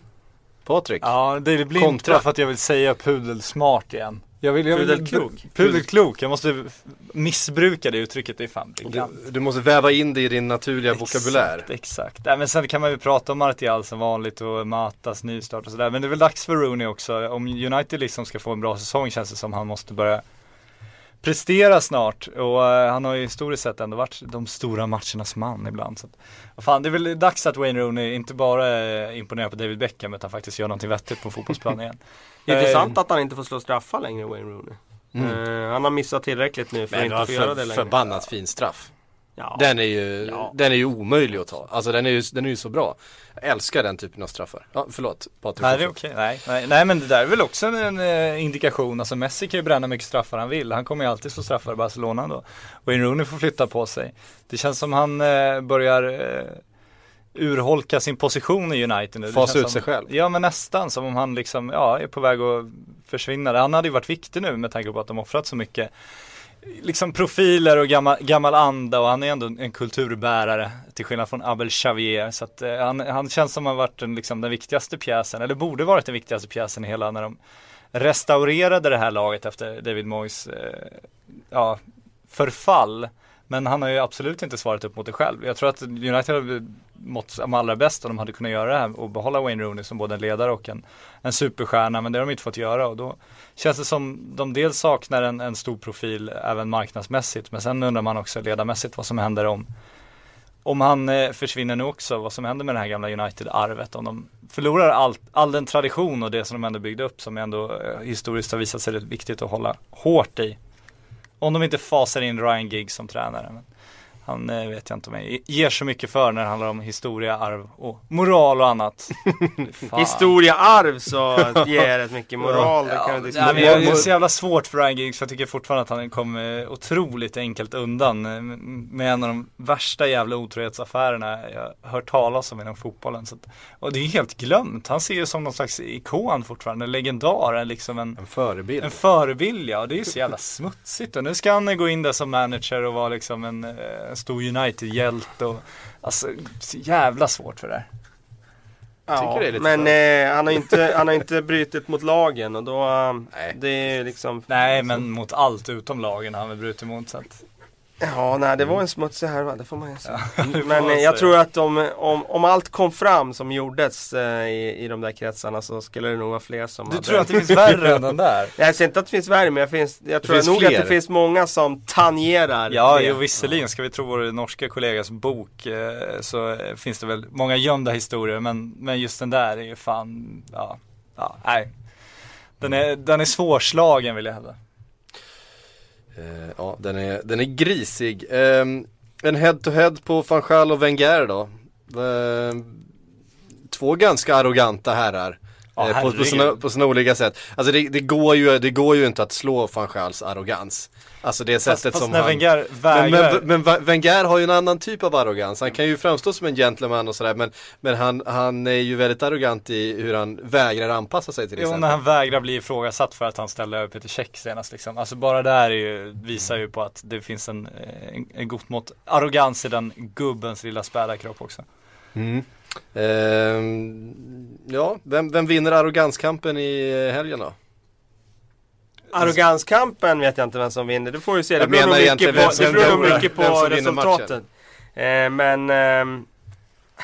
A: Patrik?
C: Ja, det blir
A: Kontra.
C: inte för att jag vill säga pudelsmart igen. Jag vill, jag vill,
B: Pudelklok.
C: Pudelklok, jag måste missbruka det uttrycket, det är fan
A: Du, du måste väva in det i din naturliga vokabulär.
C: Exakt, exakt. Nej, men sen kan man ju prata om Martial som vanligt och Matas nystart och sådär. Men det är väl dags för Rooney också. Om United liksom ska få en bra säsong känns det som han måste börja prestera snart. Och eh, han har ju historiskt sett ändå varit de stora matchernas man ibland. Så att, vad fan, det är väl dags att Wayne Rooney inte bara eh, imponerar på David Beckham utan faktiskt gör någonting vettigt på fotbollsplanen igen.
B: Intressant
C: Eh,
B: att han inte får slå straffar längre Wayne Rooney.
A: Mm.
B: Eh, han har missat tillräckligt nu för att
A: Men det
B: inte få göra det längre.
A: förbannat fin straff.
B: Ja.
A: Den är ju,
B: Ja.
A: den är ju omöjlig att ta. Alltså den är ju, den är ju så bra. Jag älskar den typen av straffar. Ja, förlåt Patrik.
C: Nej det är okej, nej, nej, nej men det där är väl också en eh, indikation, alltså Messi kan ju bränna mycket straffar han vill, han kommer ju alltid slå straffar i Barcelona då. Wayne Rooney får flytta på sig. Det känns som han eh, börjar eh, urholka sin position i United nu.
A: Fasa ut
C: som,
A: sig själv.
C: Ja men nästan, som om han liksom, ja är på väg att försvinna. Han hade ju varit viktig nu med tanke på att de offrat så mycket liksom profiler och gammal, gammal anda och han är ändå en kulturbärare till skillnad från Abel Xavier. Så att, eh, han, han känns som han varit den, liksom, den viktigaste pjäsen, eller borde varit den viktigaste pjäsen i hela när de restaurerade det här laget efter David Moyes eh, ja, förfall. Men han har ju absolut inte svarat upp mot det själv. Jag tror att United hade mått som allra bäst om de hade kunnat göra det här och behålla Wayne Rooney som både en ledare och en, en superstjärna. Men det har de inte fått göra och då känns det som de dels saknar en, en stor profil även marknadsmässigt. Men sen undrar man också ledarmässigt vad som händer om om han eh, försvinner nu också, vad som händer med det här gamla United-arvet. Om de förlorar allt, all den tradition och det som de ändå byggde upp som ändå eh, historiskt har visat sig rätt viktigt att hålla hårt i. Om de inte fasar in Ryan Giggs som tränare. Men han eh, vet jag inte om jag ger så mycket för när det handlar om historia, arv och moral och annat.
B: Historia, arv så ger rätt mycket moral. det kan
C: Ja, men jag- det är så jävla svårt för Ryan Giggs, jag tycker fortfarande att han kom eh, otroligt enkelt undan eh, med en av de värsta jävla otrohetsaffärerna jag har hört talas om inom fotbollen. Så att, och det är ju helt glömt, han ser ju som någon slags ikon fortfarande, en legendar, en liksom en
A: En förebild.
C: en förebild ja, och det är ju så jävla smutsigt och nu ska han gå in där som manager och vara liksom en stor United-hjälte och Alltså, så jävla svårt för det här.
B: Ja, men eh, han har inte, han har inte brutit mot lagen och då, eh,
A: Nej.
B: det är liksom
C: Nej men mot allt utom lagen har han väl brutit mot så att
B: Ja, nej det var en smutsig härva, det får man ju säga. Men jag
C: säga.
B: tror att om, om, om allt kom fram som gjordes eh, i, i de där kretsarna så skulle det nog vara fler som
C: Du
B: hade...
C: tror att det finns värre än den där?
B: Jag säger inte att det finns värre, men jag, finns, jag tror
A: finns
B: nog att
A: fler.
B: det finns många som tangerar
C: Ja,
B: det.
C: jo, visserligen ska vi tro vår norska kollegas bok eh, så eh, finns det väl många gömda historier men, men just den där är ju fan, ja, ja, nej. Den är, den är svårslagen vill jag hävda.
A: Eh, ja, den är, den är grisig. Ehm, en head-to-head på van Gaal och Wenger då. Ehm, två ganska arroganta herrar. Eh, på, på, sina, på sina olika sätt. Alltså det, det, går ju, det går ju inte att slå van Gaals arrogans. Alltså det
C: Fast,
A: sättet
C: fast
A: som
C: när
A: han...
C: Wenger
A: Men,
C: vägrar,
A: men, men Wenger har ju en annan typ av arrogans. Han kan ju framstå som en gentleman och sådär men, men han, han är ju väldigt arrogant i hur han vägrar anpassa sig till
C: jo,
A: exempel.
C: när han vägrar bli ifrågasatt för att han ställde över Peter Käck senast liksom. Alltså bara där är ju, visar ju på att det finns en, en, en gott mått arrogans i den gubbens lilla späda kropp också.
A: Mm. Ehm, ja, vem, vem vinner arroganskampen i helgen då?
B: Arroganskampen vet jag inte vem som vinner, det får vi se. Det beror nog mycket på, det beror mycket på resultaten. Eh, men ehm,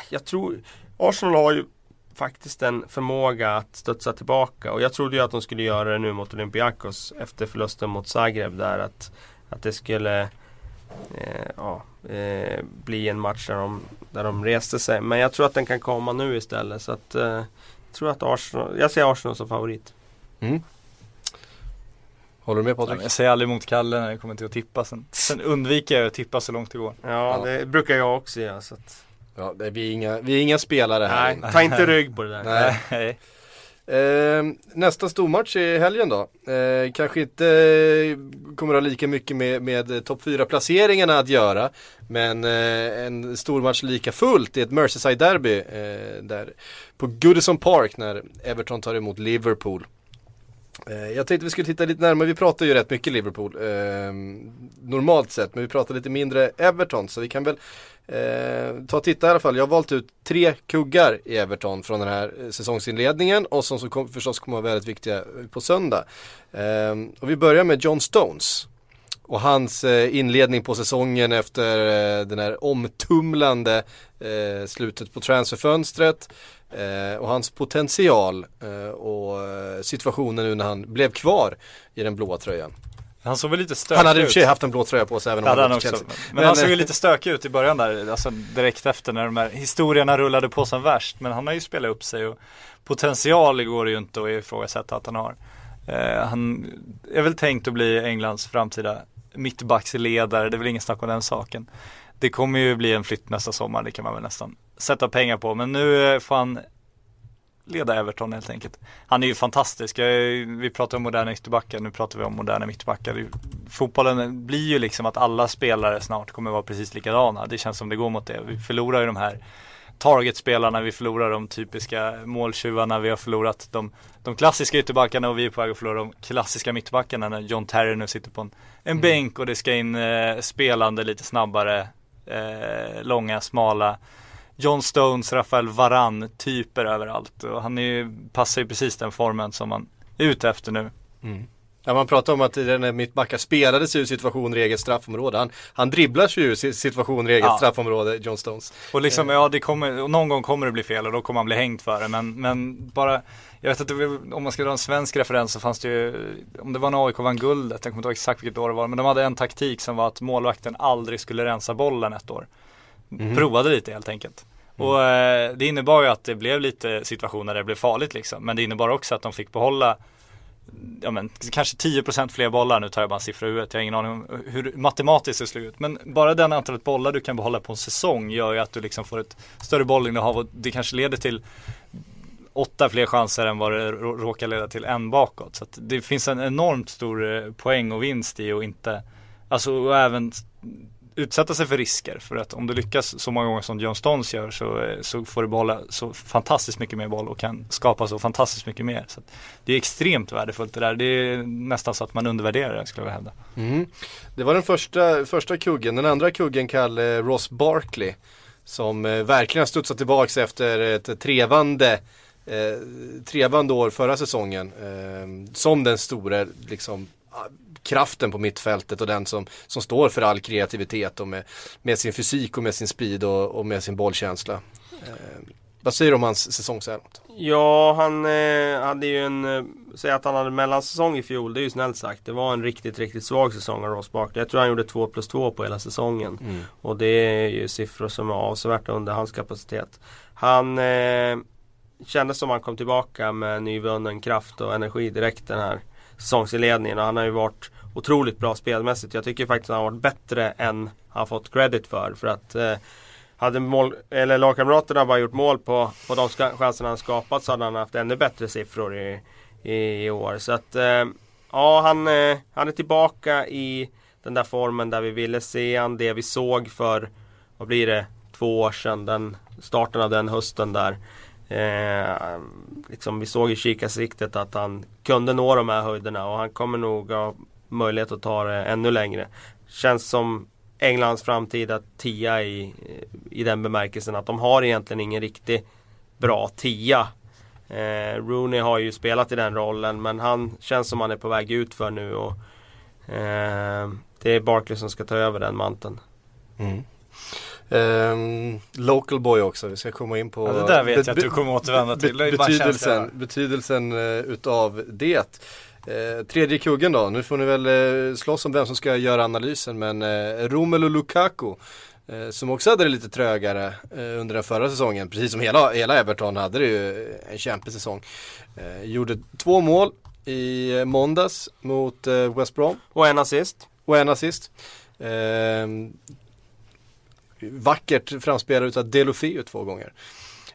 B: jag tror, Arsenal har ju faktiskt en förmåga att studsa tillbaka och jag trodde ju att de skulle göra det nu mot Olympiakos efter förlusten mot Zagreb där att, att det skulle eh, ja, eh, bli en match där de, där de reste sig. Men jag tror att den kan komma nu istället så att eh, jag tror att Arsenal, jag ser Arsenal som favorit.
A: Mm. Håller du med Patrik?
C: Jag säger aldrig emot Kalle när det kommer till att tippa. Sen, sen undviker jag att tippa så långt det går.
B: Ja,
A: Ja.
B: det brukar jag också göra. Så att,
A: Ja, det, vi, är inga, vi är inga spelare här.
B: nej, ta inte rygg på det där.
A: Nej.
C: Nej.
A: Eh, nästa stormatch i helgen då. Eh, kanske inte eh, kommer ha lika mycket med, med topp 4 placeringarna att göra. Men eh, en stormatch lika fullt i ett Merseyside derby eh, där på Goodison Park när Everton tar emot Liverpool. Eh, jag tänkte vi skulle titta lite närmare, vi pratar ju rätt mycket Liverpool eh, normalt sett men vi pratar lite mindre Everton så vi kan väl eh, ta och titta i alla fall. Jag har valt ut tre kuggar i Everton från den här eh, säsongsinledningen och som så kom, förstås kommer vara väldigt viktiga eh, på söndag. Eh, och vi börjar med John Stones och hans eh, inledning på säsongen efter eh, den här omtumlande eh, slutet på transferfönstret eh, och hans potential eh, och eh, situationen nu när han blev kvar i den blåa tröjan.
C: Han såg väl lite stökig
A: Han hade i och
C: ut.
A: för sig haft en blå tröja på sig även om han
C: han också.
A: Chelsea.
C: Men, han såg ju
A: eh,
C: lite stökig ut i början där, alltså direkt efter när de här historierna rullade på som värst. Men han har ju spelat upp sig och potential går det ju inte att ifrågasätta att han har. Eh, han är väl tänkt att bli Englands framtida mittbacksledare, det är väl ingen snack om den saken. Det kommer ju bli en flytt nästa sommar, det kan man väl nästan sätta pengar på. Men nu får han leda Everton helt enkelt. Han är ju fantastisk. Vi pratar om moderna ytterbackar, nu pratar vi om moderna mittbackar. Fotbollen blir ju liksom att alla spelare snart kommer vara precis likadana. Det känns som det går mot det. Vi förlorar ju de här targetspelarna, vi förlorar de typiska måltjuvarna, vi har förlorat de, de klassiska ytterbackarna och vi är på väg att förlora de klassiska mittbackarna när John Terry nu sitter på en, en bänk och det ska in eh, spelande lite snabbare, eh, långa, smala John Stones, Rafael Varan typer överallt och han är passar ju precis den formen som man är ute efter nu.
A: Ja, man pratar om att den här mittbackar spelade sig ur situationer i eget straffområde. Han, han dribblar sig ur si- situationer i eget
C: Ja.
A: straffområde, John Stones.
C: Och liksom, ja det kommer, någon gång kommer det bli fel och då kommer man bli hängd för det men, men bara Jag vet inte om man ska dra en svensk referens så fanns det ju Om det var när AIK vann guldet, jag kommer inte ihåg exakt vilket år det var Men de hade en taktik som var att målvakten aldrig skulle rensa bollen ett år Provade lite helt enkelt. Och eh, det innebar ju att det blev lite situationer där det blev farligt liksom. Men det innebar också att de fick behålla Ja men kanske 10% fler bollar, nu tar jag bara en siffra i huvudet, jag har ingen aning om hur matematiskt det slår ut. Men bara den antalet bollar du kan behålla på en säsong gör ju att du liksom får ett större bollinnehav. Och det kanske leder till åtta fler chanser än vad det rå- råkar leda till en bakåt. Så det finns en enormt stor eh, poäng och vinst i att inte, alltså och även utsätta sig för risker. För att om du lyckas så många gånger som John Stones gör så, eh, så får du behålla så fantastiskt mycket mer boll och kan skapa så fantastiskt mycket mer. Så att det är extremt värdefullt det där. Det är nästan så att man undervärderar det skulle jag hävda.
A: Mm. Det var den första, första kuggen. Den andra kuggen kallade eh, Ross Barkley. Som eh, verkligen har studsat tillbaka efter ett trevande, eh, trevande år förra säsongen. Eh, som den stora liksom, kraften på mittfältet och den som, som står för all kreativitet och med, med sin fysik och med sin speed och, och med sin bollkänsla. Eh, vad säger du om hans säsong så här långt?
B: Ja, han eh, hade ju en, eh, säg att han hade mellansäsong i fjol, det är ju snällt sagt. Det var en riktigt, riktigt svag säsong av Ross Barkley. Jag tror han gjorde 2 plus 2 på hela säsongen. Och det är ju siffror som är avsevärt under hans kapacitet. Han eh, kändes som han kom tillbaka med nyvunnen kraft och energi direkt den här säsongsinledningen. Och han har ju varit otroligt bra spelmässigt. Jag tycker faktiskt att han har varit bättre än han fått credit för. För att eh, hade mål, eller lagkamraterna bara gjort mål på, på de chanserna han skapat så hade han haft ännu bättre siffror i, i, i år. Så att eh, ja, han, eh, han är tillbaka i den där formen där vi ville se han. Det vi såg för, vad blir det, två år sedan. Den, starten av den hösten där. Eh, liksom vi såg i kikarsiktet att han kunde nå de här höjderna och han kommer nog att möjlighet att ta det ännu längre. Känns som Englands framtida tia i, i den bemärkelsen att de har egentligen ingen riktig bra tia. Eh, Rooney har ju spelat i den rollen men han känns som han är på väg ut för nu och eh, det är Barkley som ska ta över den manteln.
A: Ehm, local boy också, vi ska komma in på
C: Ja, det där vet jag att du kommer återvända till.
A: Betydelsen, betydelsen eh, utav det. Eh, tredje kuggen då, nu får ni väl eh, slåss om vem som ska göra analysen men eh, Romelu Lukaku eh, som också hade det lite trögare under den förra säsongen, precis som hela, hela Everton hade det ju en kämpesäsong. Eh, gjorde två mål i måndags mot West Brom
B: Och en assist.
A: och en assist. Eh, vackert framspelad utav Delofeu två gånger.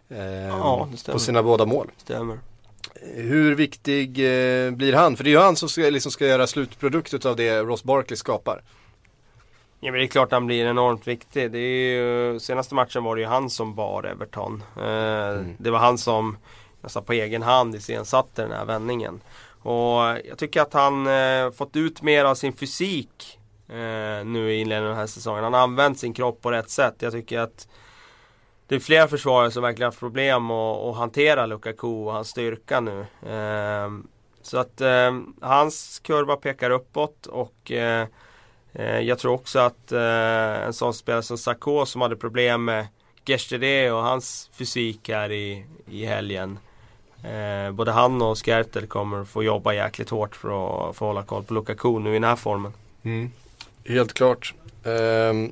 A: Eh,
B: Ja, det stämmer.
A: på sina båda mål.
B: Stämmer.
A: Hur viktig eh, blir han? För det är ju han som ska, liksom ska göra slutprodukt utav det Ross Barkley skapar.
B: Ja men det är klart han blir enormt viktig. Det är ju, senaste matchen var det ju han som bar Everton. Eh, Det var han som nästan på egen hand iscensatte den här vändningen. Och jag tycker att han eh, fått ut mer av sin fysik eh, nu i inledningen av den här säsongen. Han har använt sin kropp på rätt sätt. Jag tycker att det är flera försvarare som verkligen haft problem att, att hantera Lukaku och hans styrka nu. Eh, så att eh, hans kurva pekar uppåt och eh, eh, Jag tror också att eh, en sån spelare som Sarko som hade problem med Gestede och hans fysik här i, i helgen. Eh, både han och Skertel kommer få jobba jäkligt hårt för att, för att hålla koll på Lukaku nu i den här formen. Mm.
A: Helt klart. Ehm,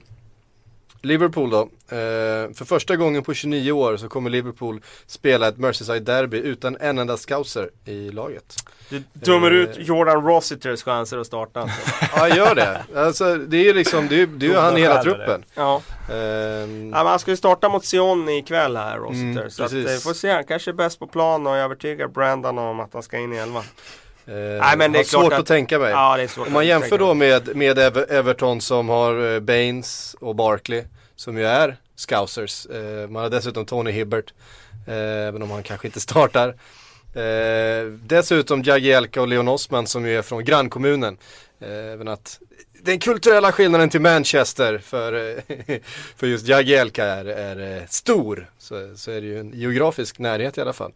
A: Liverpool då. Ehm, för första gången på 29 år så kommer Liverpool spela ett Merseyside-derby utan en enda scouser i laget.
B: Du dömer
A: Eh.
B: ut Jordan Rossiters chanser att starta alltså.
A: Ja, gör det. Alltså det är ju liksom, det är, det är ju han i hela truppen.
B: Ja.
A: Ehm,
B: ja men han ska ju starta mot Sion ikväll här Rossiter.
A: Mm,
B: så att,
A: precis.
B: eh, får se, han kanske är bäst på plan och övertygar Brandon om att han ska in i elvan.
A: Ehm,
B: Nej, men det är
A: svårt
B: att-
A: att tänka mig.
B: Ja
A: Om man jämför då med, med Ever- Everton som har eh, Baines och Barkley som ju är scousers. Eh, man har dessutom Tony Hibbert, eh, även om han kanske inte startar. Eh, dessutom Jagielka och Leon Osman som ju är från grannkommunen. Eh, även att den kulturella skillnaden till Manchester för, eh, för just Jagielka är, är eh, stor. Så, så är det ju en geografisk närhet i alla fall.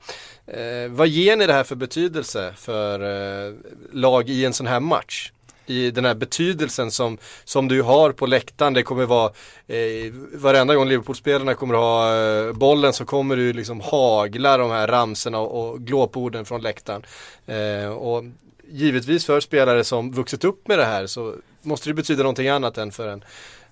A: Eh, vad ger ni det här för betydelse för eh, lag i en sån här match? I den här betydelsen som, som du har på läktaren. Det kommer vara, eh, varenda gång Liverpool-spelarna kommer ha eh, bollen så kommer du liksom hagla de här ramserna och, och glåporden från läktaren. Eh, och givetvis för spelare som vuxit upp med det här så måste det betyda någonting annat än för en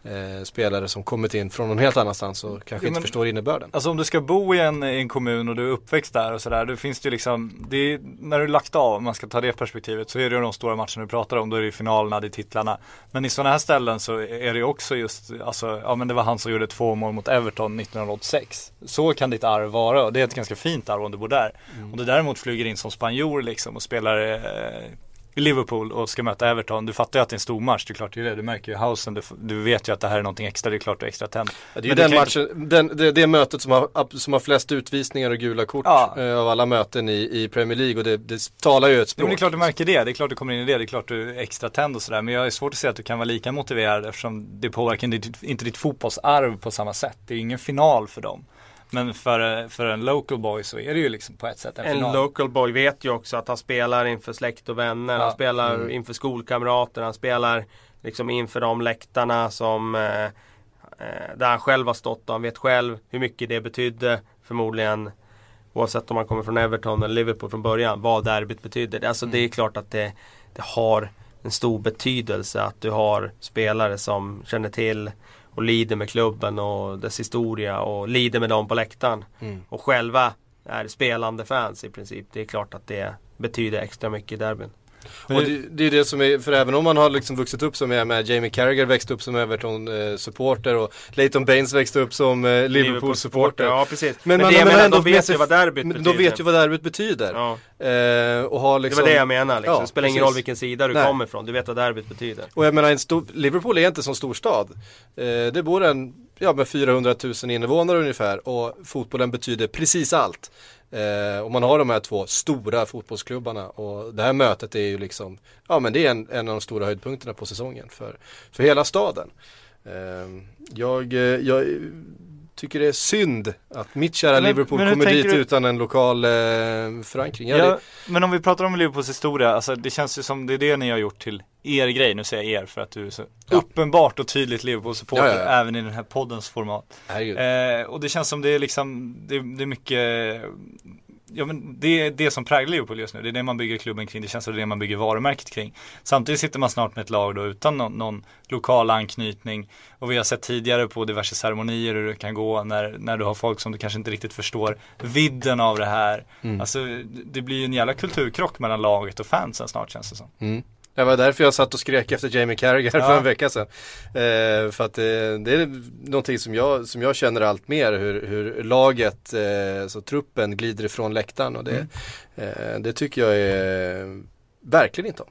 A: eh, spelare som kommit in från någon helt annanstans och kanske
C: Ja,
A: inte
C: men-
A: förstår innebörden.
C: Alltså om du ska bo i en, i en kommun och du är uppväxt där och sådär, då finns det ju liksom, det är, när du lagt av, om man ska ta det perspektivet, så är det ju de stora matcherna du pratar om, då är det ju finalerna, det är titlarna. Men i sådana här ställen så är det ju också just, alltså, ja men det var han som gjorde två mål mot Everton 1986. Så kan ditt arv vara och det är ett ganska fint arv om du bor där. Om du däremot flyger in som spanjor liksom och spelar eh, Liverpool och ska möta Everton, du fattar ju att det är en stor match, det är klart det är det. Du märker ju hausen, du, du vet ju att det här är någonting extra, det är klart du är extra tänd.
A: Ja, det är ju den matchen, den, det, det mötet som har, som har flest utvisningar och gula kort
C: Ja.
A: eh, av alla möten i, i Premier League och det, det talar ju ett språk.
C: men det är klart du märker det, det är klart du kommer in i det, det är klart du är extra tänd och sådär. Men jag är svårt att se att du kan vara lika motiverad eftersom det påverkar ditt, inte ditt fotbollsarv på samma sätt. Det är ingen final för dem. Men för, för en local boy så är det ju liksom på ett sätt en,
B: En
C: final.
B: local boy vet ju också att han spelar inför släkt och vänner. Han
C: Ja.
B: spelar
A: Mm.
B: inför skolkamrater. Han spelar liksom inför de läktarna som eh, eh, där han själv har stått och han vet själv hur mycket det betydde. Förmodligen oavsett om man kommer från Everton eller Liverpool från början. Vad derbyt betydde. Alltså det är klart att det, det har en stor betydelse att du har spelare som känner till och lider med klubben och dess historia och lider med dem på läktaren.
A: Mm.
B: Och själva är spelande fans i princip. Det är klart att det betyder extra mycket i derbyn.
A: Och det, det är det som är, för även om man har liksom vuxit upp som är med Jamie Carragher växte upp som Everton-supporter och Leighton Baines växte upp som eh, Liverpool-supporter.
B: Ja precis.
A: Men,
B: Men,
A: man,
B: det jag
A: men
B: menar, de vet ju vad derbyt betyder.
A: De vet ju vad derbyt betyder.
B: Ja,
A: Eh, och har
B: det
A: liksom,
B: var det jag menar liksom.
A: Ja,
B: det spelar ingen roll vilken sida du
A: Nej.
B: kommer ifrån. Du vet vad derbyt betyder.
A: Och jag menar, en stor, Liverpool är inte som storstad. Eh, det bor en, ja med 400 000 invånare ungefär och fotbollen betyder precis allt. Eh, och man har de här två stora fotbollsklubbarna och det här mötet är ju liksom, ja men det är en, en av de stora höjdpunkterna på säsongen för, för hela staden. Eh, jag, eh, jag tycker det är synd att mitt kära
C: Men-
A: Liverpool
C: men
A: kommer dit
C: du-
A: utan en lokal eh, förankring. Ja,
C: Ja,
A: det,
C: men om vi pratar om Liverpools historia, alltså det känns ju som det är det ni har gjort till er grej, nu säger jag er för att du är så uppenbart och tydligt Liverpool-supporter
A: Ja, ja, ja.
C: även i den här poddens format. Eh, och det känns som det är liksom, det, det är mycket Ja men det är det som präglar Liverpool just nu, det är det man bygger klubben kring, det känns som det är det man bygger varumärket kring. Samtidigt sitter man snart med ett lag då utan någon, någon lokal anknytning. Och vi har sett tidigare på diverse ceremonier hur det kan gå när, när du har folk som du kanske inte riktigt förstår vidden av det här. Alltså det blir ju en jävla kulturkrock mellan laget och fansen snart känns det som.
A: Mm. Det var därför jag satt och skrek efter Jamie Carragher för
C: Ja.
A: en vecka sedan. Eh, för att eh, det är någonting som jag, som jag känner allt mer hur, hur laget, eh, så truppen glider ifrån läktaren och det, eh, det tycker jag är verkligen inte om.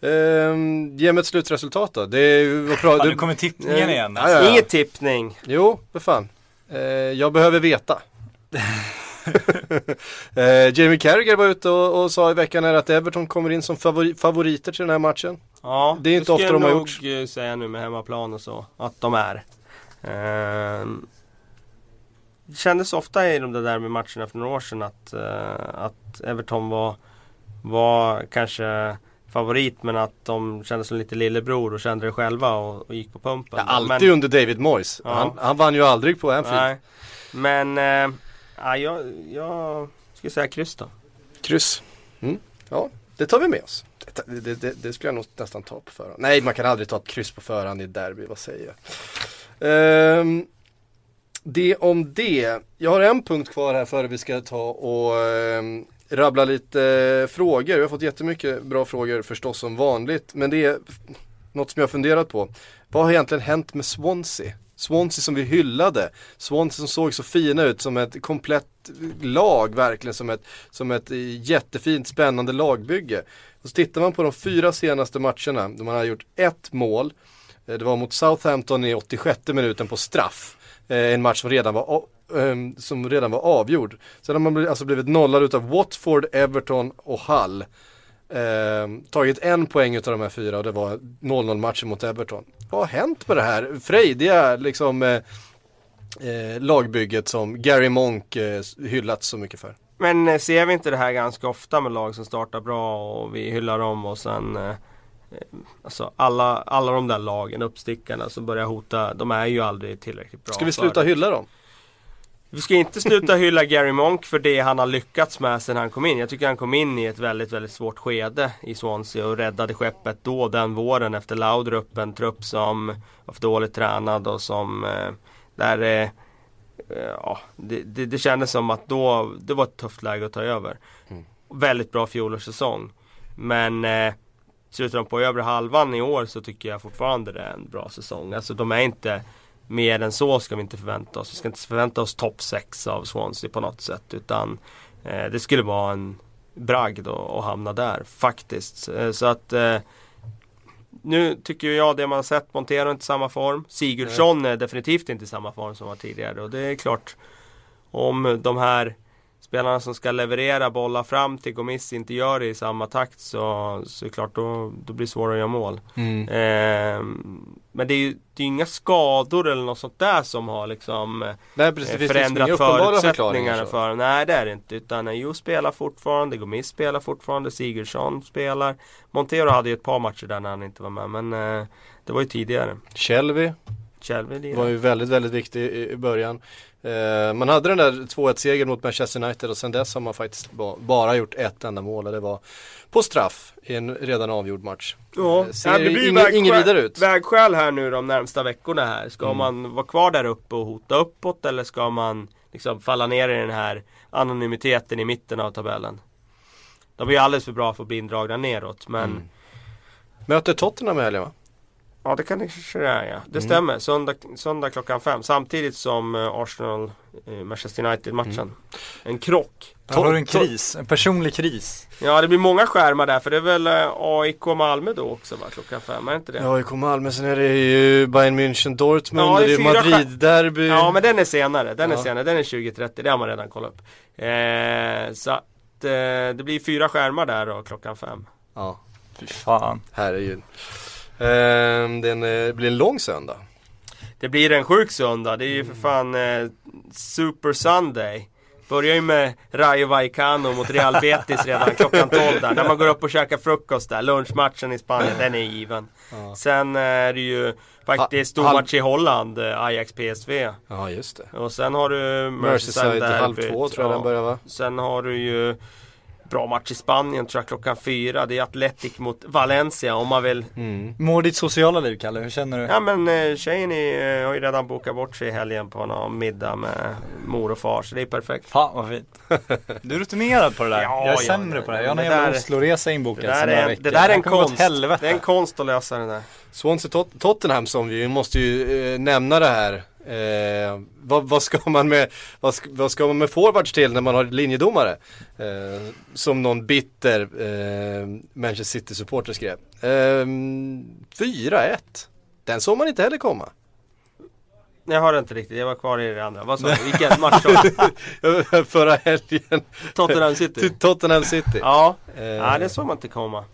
A: Eh, ge mig ett slutresultat då. Det är pra-
C: Ja, nu kommer tippningen igen.
A: Ja, ja, ja.
B: Inget tippning.
A: Jo, för fan. Eh, jag behöver veta. eh, Jamie Carragher var ute och, och sa i veckan här att Everton kommer in som favori, favoriter till den här matchen.
B: Ja,
A: Det är inte
B: skulle
A: ofta de har
B: jag
A: gjort.
B: nog eh, säga nu med hemmaplan och så, att de är. Ehm, det kändes ofta i de där med matcherna för några år sedan att, eh, att Everton var, var kanske favorit men att de kändes som lite lillebror och kände det själva och, och gick på pumpen.
A: Ja, alltid under David Moyes.
B: Ja.
A: Han, han vann ju aldrig på Anfield.
B: Nej. Men eh, ja, jag, jag skulle säga kryss då.
A: Kryss. Mm. Ja, det tar vi med oss. Det, det, det, det skulle jag nog nästan ta på förhand. Nej, man kan aldrig ta ett kryss på förhand i derby, vad säger jag? Ehm, det om det. Jag har en punkt kvar här före vi ska ta och ehm, rabbla lite eh, frågor. Vi har fått jättemycket bra frågor förstås som vanligt. Men det är något som jag har funderat på. Vad har egentligen hänt med Swansea? Swansea som vi hyllade. Swansea som såg så fina ut som ett komplett lag verkligen. Som ett, som ett jättefint spännande lagbygge. Och så tittar man på de fyra senaste matcherna. Då man har gjort ett mål. Eh, det var mot Southampton i 86 minuten på straff. Eh, en match som redan var, ehm, som redan var avgjord. Sen har man alltså blivit nollad utav Watford, Everton och Hull. Ehm, tagit en poäng utav de här fyra och det var 0-0 matchen mot Everton. Vad har hänt med det här frejdiga liksom eh, eh, lagbygget som Gary Monk eh, hyllats så mycket för?
B: Men eh, ser vi inte det här ganska ofta med lag som startar bra och vi hyllar dem och sen eh, eh, Alltså alla, alla de där lagen, uppstickarna som börjar hota, de är ju aldrig tillräckligt bra
A: Ska vi sluta hylla dem?
B: Vi ska inte sluta hylla Gary Monk för det han har lyckats med sen han kom in. Jag tycker han kom in i ett väldigt, väldigt svårt skede i Swansea och räddade skeppet då den våren efter Laudrup. En trupp som var för dåligt tränad och som eh, där eh, eh, ja, det, det, det kändes som att då, det var ett tufft läge att ta över. Väldigt bra fjolårssäsong. Men eh, slutar de på övre halvan i år så tycker jag fortfarande det är en bra säsong. Alltså de är inte mer än så ska vi inte förvänta oss. Vi ska inte förvänta oss topp 6 av Swansea på något sätt. Utan eh, det skulle vara en bragd att hamna där faktiskt. Eh, så att eh, nu tycker jag det man har sett, Montero inte i samma form. Sigurdsson är definitivt inte i samma form som var tidigare. Och det är klart om de här spelarna som ska leverera bollar fram till Gomis inte gör det i samma takt så, så är det klart då, då blir det svårare att göra mål. Ehm, men det är ju det är inga skador eller något sånt där som har liksom eh,
A: Nej precis, det finns liksom
B: förändrat
A: uppenbara
B: förutsättningarna för Nej det är det inte. Utan Jo spelar fortfarande, Gomis spelar fortfarande, Sigurdsson spelar. Montero hade ju ett par matcher där när han inte var med men eh, det var ju tidigare.
A: Shelby
B: Kjellby
A: var ju väldigt, väldigt viktig i, i början. Eh, man hade den där 2-1 segern mot Manchester United och sen dess har man faktiskt ba, bara gjort ett enda mål och det var på straff i en redan avgjord match.
B: Ja,
A: Eh, ser
B: det blir ju
A: inget,
B: vägskäl,
A: inget vidare ut.
B: vägskäl här nu de närmsta veckorna här. Ska
A: Mm.
B: man vara kvar där uppe och hota uppåt eller ska man liksom falla ner i den här anonymiteten i mitten av tabellen? De är ju alldeles för bra för att bli indragna neråt men
A: Mm. Möter Tottenham i helgen va?
B: Ja det kan det kanske det är ja. Det
A: Mm.
B: stämmer. Söndag, söndag klockan fem. Samtidigt som eh, Arsenal eh, Manchester United matchen.
A: Mm.
B: En krock.
C: Jag har en kris, en personlig kris.
B: Ja det blir många skärmar där för det är väl eh, AIK Malmö då också va? Klockan fem, är det inte det?
A: Ja, AIK Malmö, sen är det ju Bayern München, Dortmund,
B: Ja, det är
A: är Madrid-derby.
B: Ja men den är senare, den är
A: Ja.
B: senare, den är 20.30, det har man redan kollat upp. Eh, så att eh, det blir fyra skärmar där då klockan fem.
A: Ja,
C: Fy fan.
A: herregud. Ehm, den eh, blir en lång söndag.
B: det blir en sjuk söndag. Det är ju för fan eh, Super Sunday. Börjar ju med Rayo Vallecano mot Real Betis redan klockan 12 där. När man går upp och käkar frukost där. Lunchmatchen i Spanien, den är given. Sen eh, är det ju faktiskt
A: halv-
B: stormatch i Holland, eh, Ajax PSV.
A: Ja, just det.
B: Och sen har du
A: Merseyside halv
B: derbyt.
A: två tror jag den börjar va?
B: Sen har du ju bra match i Spanien tror jag klockan fyra. Det är Atletic mot Valencia om man vill.
C: Mår ditt sociala liv Kalle, hur känner du?
B: Ja men eh, tjejen är, eh, har ju redan bokat bort sig i helgen på någon middag med mor och far så det är perfekt.
C: Fan vad fint. Du är rutinerad på det där.
B: Ja,
C: jag är
B: ja,
C: sämre
B: ja,
C: på det här.
B: ja,
C: Jag har en
B: det
C: jävla
B: där-
C: Osloresa
B: Det
C: inbokad
B: där
C: sedan
B: är, en, det där är en konst. Det är en konst att lösa det där.
A: Swansea Tot- Tottenham som vi måste ju eh, nämna det här. Eh, vad, vad, ska man med, vad, ska, vad ska man med forwards till när man har linjedomare? Eh, som någon bitter eh, Manchester City-supporter skrev. Eh, 4-1. Den såg man inte heller komma.
B: Jag hörde inte riktigt, jag var kvar i det andra. Vad sa du? Vilken match?
A: Förra helgen.
B: Tottenham City?
A: Tottenham City.
B: Ja,
A: Eh,
B: ja det såg man inte komma.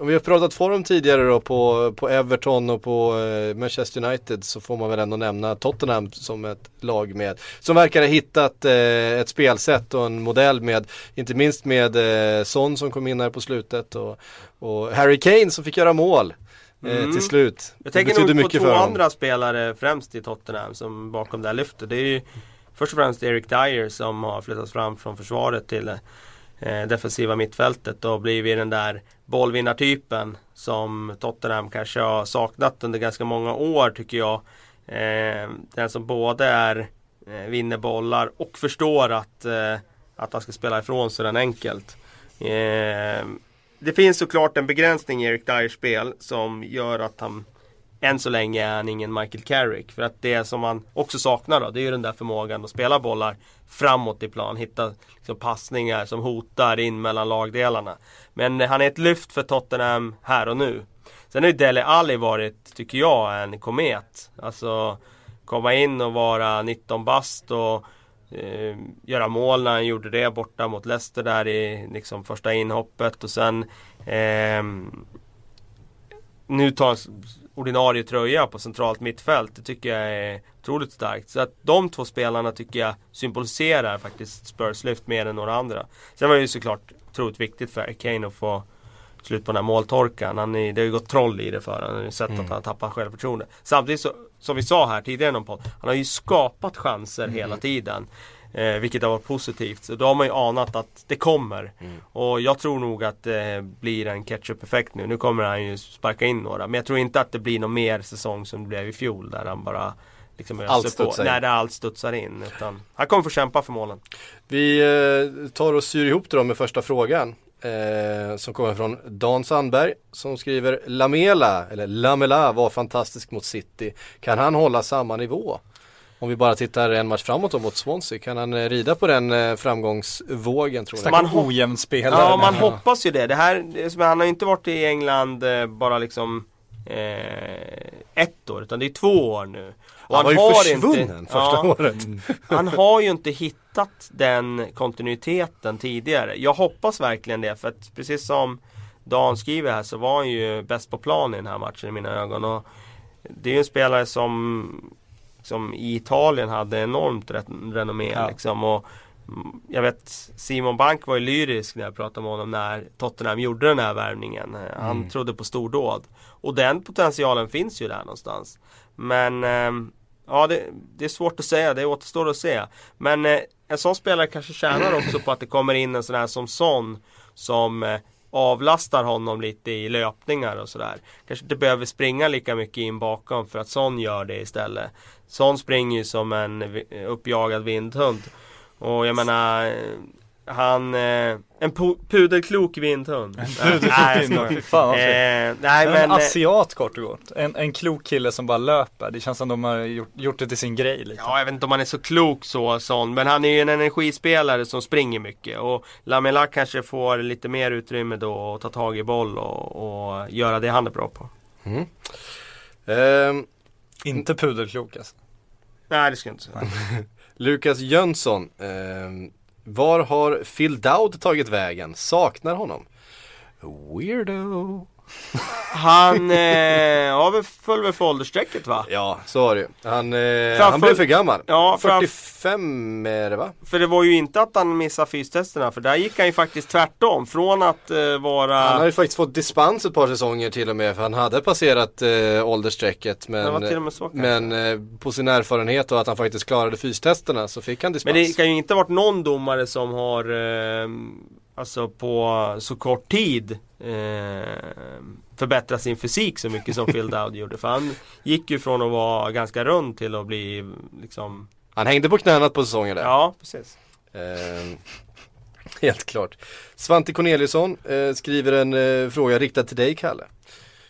A: Om vi har pratat form tidigare då på, på Everton och på eh, Manchester United så får man väl ändå nämna Tottenham som ett lag med som verkar ha hittat eh, ett spelsätt och en modell med inte minst med eh, Son som kom in här på slutet och, och Harry Kane som fick göra mål eh,
B: Mm.
A: till slut.
B: Jag tänker nog på två andra spelare främst i Tottenham som bakom det här lyftet. Det är ju först och främst Eric Dyer som har flyttats fram från försvaret till eh, Eh, defensiva mittfältet och blivit den där bollvinnartypen som Tottenham kanske har saknat under ganska många år tycker jag. Eh, den som både är eh, vinner bollar och förstår att, att han ska spela ifrån sig den enkelt. Det finns såklart en begränsning i Erik Dyers spel som gör att han än så länge är han ingen Michael Carrick. För att det som man också saknar då, det är ju den där förmågan att spela bollar framåt i plan. Hitta liksom, passningar som hotar in mellan lagdelarna. Men han är ett lyft för Tottenham här och nu. Sen har ju Dele Alli varit, tycker jag, en komet. Alltså komma in och vara 19 bast och eh, göra mål när han gjorde det borta mot Leicester där i liksom, första inhoppet och sen eh, nu tar ordinarie tröja på centralt mittfält. Det tycker jag är otroligt starkt. Så att de två spelarna tycker jag symboliserar faktiskt Spurs lyft mer än några andra. Sen var det ju såklart otroligt viktigt för Kane att få slut på den här måltorkan. Han är, det har ju gått troll i det för honom. Han har ju sett att han tappar självförtroende. Samtidigt så, som vi sa här tidigare i någon podd, han har ju skapat chanser hela tiden. Eh, vilket har varit positivt. Så då har man ju anat att det kommer. Och jag tror nog att det blir en catch-up-effekt nu. Nu kommer han ju sparka in några. Men jag tror inte att det blir någon mer säsong som det blev i fjol. Där han bara liksom
A: Allt
B: öser på.
A: studsar in.
B: Nej, allt studsar in. Utan han kommer få kämpa för målen.
A: Vi eh, tar och syr ihop det då med första frågan. Eh, som kommer från Dan Sandberg som skriver Lamela, eller Lamela var fantastisk mot City. Kan han hålla samma nivå? Om vi bara tittar en match framåt då mot Swansea, kan han eh, rida på den eh, framgångsvågen tror ni?
B: Man
C: ojämn spelare.
B: Ja, man hoppas ju det. det här, han har ju inte varit i England eh, bara liksom eh, ett år, utan det är två år nu. Och
A: Han var ju försvunnen första
B: ja,
A: året.
B: Han har ju inte hittat den kontinuiteten tidigare. Jag hoppas verkligen det, för att precis som Dan skriver här så var han ju bäst på plan i den här matchen i mina ögon. Och det är ju en spelare som, som i Italien hade enormt re- renommé.
C: Ja.
B: Liksom, och mm, jag vet Simon Bank var ju lyrisk när jag pratade med honom när Tottenham gjorde den här värvningen. Han trodde på stordåd. Och den potentialen finns ju där någonstans. Men ehm, ja, det, det är svårt att säga. Det återstår att se. Men eh, en sån spelare kanske tjänar också på att det kommer in en sån här som Son som eh, avlastar honom lite i löpningar och sådär. Kanske inte behöver springa lika mycket in bakom för att Son gör det istället. Son springer ju som en uppjagad vindhund. Och jag menar han, eh, en pu- pudelklok vindhund. Nej, jag skojar.
C: Fy fan.
B: Eh, nej
C: Men en
B: eh,
C: asiat kort och gott. En, en klok kille som bara löper. Det känns som de har gjort, gjort det till sin grej lite.
B: Ja, jag vet inte om han är så klok så sån, men han är ju en energispelare som springer mycket och Lamela kanske får lite mer utrymme då att ta tag i boll och, och göra det han är bra på.
A: Ehm,
C: Inte pudelklok alltså.
B: Nej, det ska jag inte säga.
A: Lukas Jönsson, ehm, var har Phil Dowd tagit vägen? Saknar honom. Weirdo.
B: Han eh, väl föll väl för åldersstrecket va?
A: Ja, så var det ju. Han, eh, han blev för gammal.
B: Ja, fram-
A: 45 är det va?
B: För det var ju inte att han missade fystesterna för där gick han ju faktiskt tvärtom. Från att eh, vara...
A: Han har ju faktiskt fått dispens ett par säsonger till och med för han hade passerat eh, åldersstrecket men,
B: så
A: men eh, på sin erfarenhet och att han faktiskt klarade fystesterna så fick han dispens.
B: Men det kan ju inte ha varit någon domare som har eh, Alltså på så kort tid eh, Förbättrat sin fysik så mycket som Phil Dowd gjorde. För han gick ju från att vara ganska rund till att bli liksom
A: Han hängde på knäna på säsonger där.
B: Ja, precis.
A: Eh, helt klart. Svante Corneliusson eh, skriver en eh, fråga riktad till dig Kalle.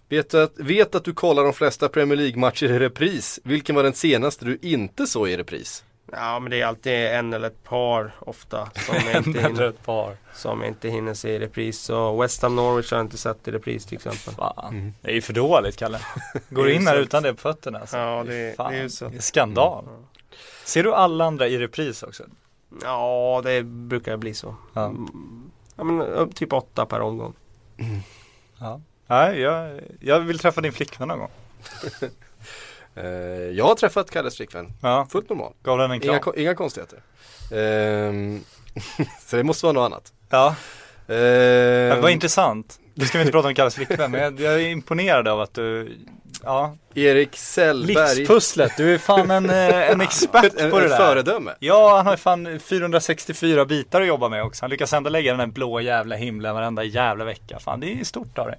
A: Vet att, vet att du kollar de flesta Premier League-matcher i repris. Vilken var den senaste du inte såg i repris?
B: Ja men det är alltid en eller ett par ofta som jag inte hinner,
C: ett par.
B: som inte hinner se i repris. Så West Ham Norwich har jag inte sett i repris till exempel.
C: Fan. Det är ju för dåligt Kalle. Går
B: Det är
C: in här utan det på fötterna. Alltså.
B: Ja, det-
C: Fan,
B: det är
C: det är skandal. Ser du alla andra i repris också?
B: Ja det brukar bli så.
C: Ja.
B: Mm, Ja men upp typ åtta per omgång.
C: Ja. Nej, jag, jag vill träffa din flickvän någon gång.
A: Eh, jag har träffat Kalles flickvän.
C: Ja.
A: Fullt normal.
C: Gav den en kram?
A: Inga, inga konstigheter. Ehm, så det måste vara något annat.
C: Ja, det var intressant. Nu ska vi inte prata om Kalles flickvän, men jag, jag är imponerad av att du, ja,
A: Erik Sellberg.
C: livspusslet, du är fan en, eh, en expert
A: en,
C: på det
A: en
C: där.
A: föredöme.
C: Ja, han har fan 464 bitar att jobba med också. Han lyckas ändå lägga den här blå jävla himlen varenda jävla vecka. Fan, det är stort av dig.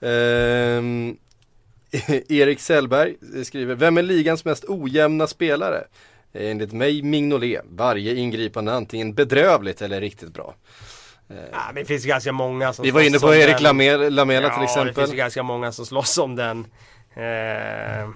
A: Ehm, Erik Sellberg skriver, vem är ligans mest ojämna spelare? Enligt mig Mignolet, varje ingripande antingen bedrövligt eller riktigt bra.
B: Ja, det finns ganska många som
A: Vi var inne på Erik. Lamela, Lamela till
B: Ja, det
A: exempel.
B: finns ju ganska många som slåss om den. Eh,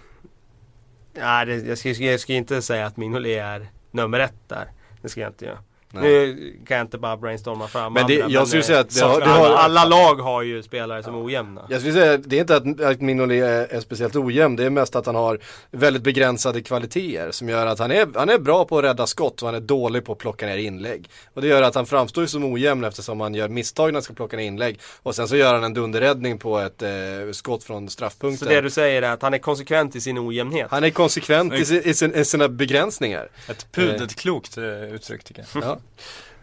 B: nej, det, jag, ska, jag ska inte säga att Mignolet är nummer ett där. Det ska jag inte göra. Nu kan jag inte bara brainstorma fram
A: Men det-
B: andra,
A: jag skulle
B: eh,
A: säga att det
B: så-
A: har- har-
B: alla lag har ju spelare som är ojämna.
A: Jag skulle säga, det är inte att, att Mignolet är, är speciellt ojämn, det är mest att han har väldigt begränsade kvaliteter som gör att han är, han är bra på att rädda skott och han är dålig på att plocka ner inlägg. Och det gör att han framstår ju som ojämn eftersom han gör misstag när han ska plocka ner inlägg. Och sen så gör han en dunderräddning på ett eh, skott från
B: Så
A: straffpunkten.
B: det du säger är att han är konsekvent i sin ojämnhet.
A: Han är konsekvent i, sin, i, sin, i sina begränsningar.
C: Ett pudet klokt eh, uttryck tycker jag.
A: Ja.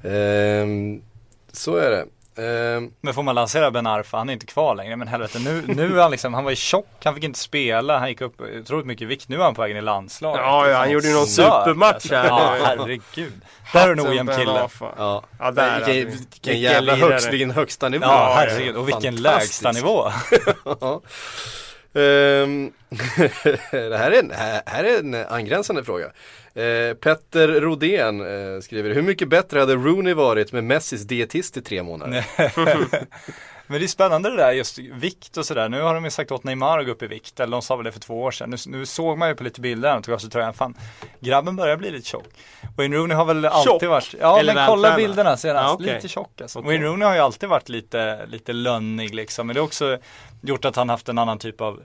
A: Ehm, så är det. Ehm,
C: Men får man lansera Ben Arfa, han är inte kvar längre. Men helvete, nu, nu är han liksom, han var ju tjock, han fick inte spela, han gick upp otroligt mycket vikt. Nu är han på vägen i landslaget.
B: Ja, ja, han gjorde ju någon supermatch
C: alltså.
B: här.
C: Ja, herregud. Där du en ojämn kille.
A: Ja.
B: Ja, där
A: vilken, vilken
B: Vilken
A: jävla högst, vilken högsta nivå.
C: Ja, herregud. Och vilken lägsta nivå.
A: Ehm, det här är, en, här här är en angränsande fråga. Eh, Petter Rodén eh, skriver, hur mycket bättre hade Rooney varit med Messis dietist i tre månader?
C: Men det är spännande det där, just vikt och sådär. Nu har de ju sagt åt Neymar att gå upp i vikt, eller de sa väl det för två år sedan. Nu, nu såg man ju på lite bilder, han tog av sig tröjan, fan, grabben börjar bli lite tjock. Wayne Rooney har väl alltid
B: Tjock?
C: varit, ja
B: Eller
C: men kolla
B: vältränad?
C: bilderna senast,
B: Ja, okej.
C: lite tjock alltså.
B: Okej.
C: Wayne Rooney har ju alltid varit lite, lite lönnig liksom, men det har också gjort att han haft en annan typ av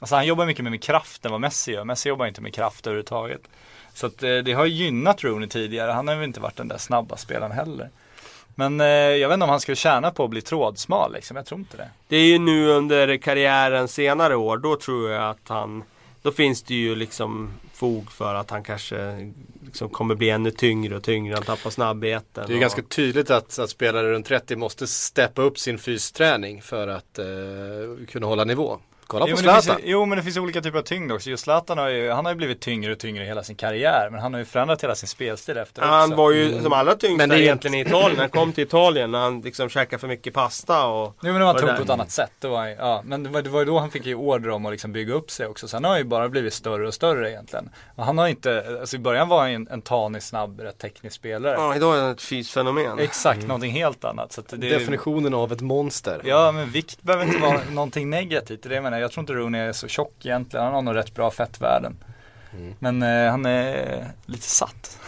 C: Alltså han jobbar mycket mer med kraft än vad Messi gör. Messi jobbar inte med kraft överhuvudtaget. Så att eh, det har gynnat Rooney tidigare. Han har ju inte varit den där snabba spelaren heller. Men eh, jag vet inte om han skulle tjäna på att bli trådsmal liksom. Jag tror inte det.
B: Det är ju nu under karriären senare år, då tror jag att han Då finns det ju liksom fog för att han kanske liksom kommer bli ännu tyngre och tyngre. Han tappar snabbheten.
A: Det är
B: och...
A: ganska tydligt att, att spelare runt 30 måste steppa upp sin fysträning för att eh, kunna hålla nivå. Kolla på
C: Jo men, det
A: Zlatan.
C: finns, jo men det finns olika typer av tyngd också. Just Zlatan har ju, han har ju blivit tyngre och tyngre hela sin karriär. Men han har ju förändrat hela sin spelstil efter
B: Han
C: också.
B: var ju som allra tyngsta
A: Men det är
B: egentligen i Italien. Han kom till Italien när han liksom käkade för mycket pasta och
C: Jo men det var
B: och
C: tung på ett annat sätt. Det var, ja, men det var, det var ju då han fick ju order om att liksom bygga upp sig också. Sen har han ju bara blivit större och större egentligen. Och han har inte, alltså i början var han en, en tanig, snabb, rätt teknisk spelare.
B: Ja, idag är han ett fysfenomen.
C: Exakt, någonting helt annat. Så att det,
A: Definitionen av ett monster.
C: Ja men vikt behöver inte vara någonting negativt. Det är det jag menar. Jag tror inte Rooney är så tjock egentligen. Han har nog rätt bra fettvärden. Men eh, han är lite satt.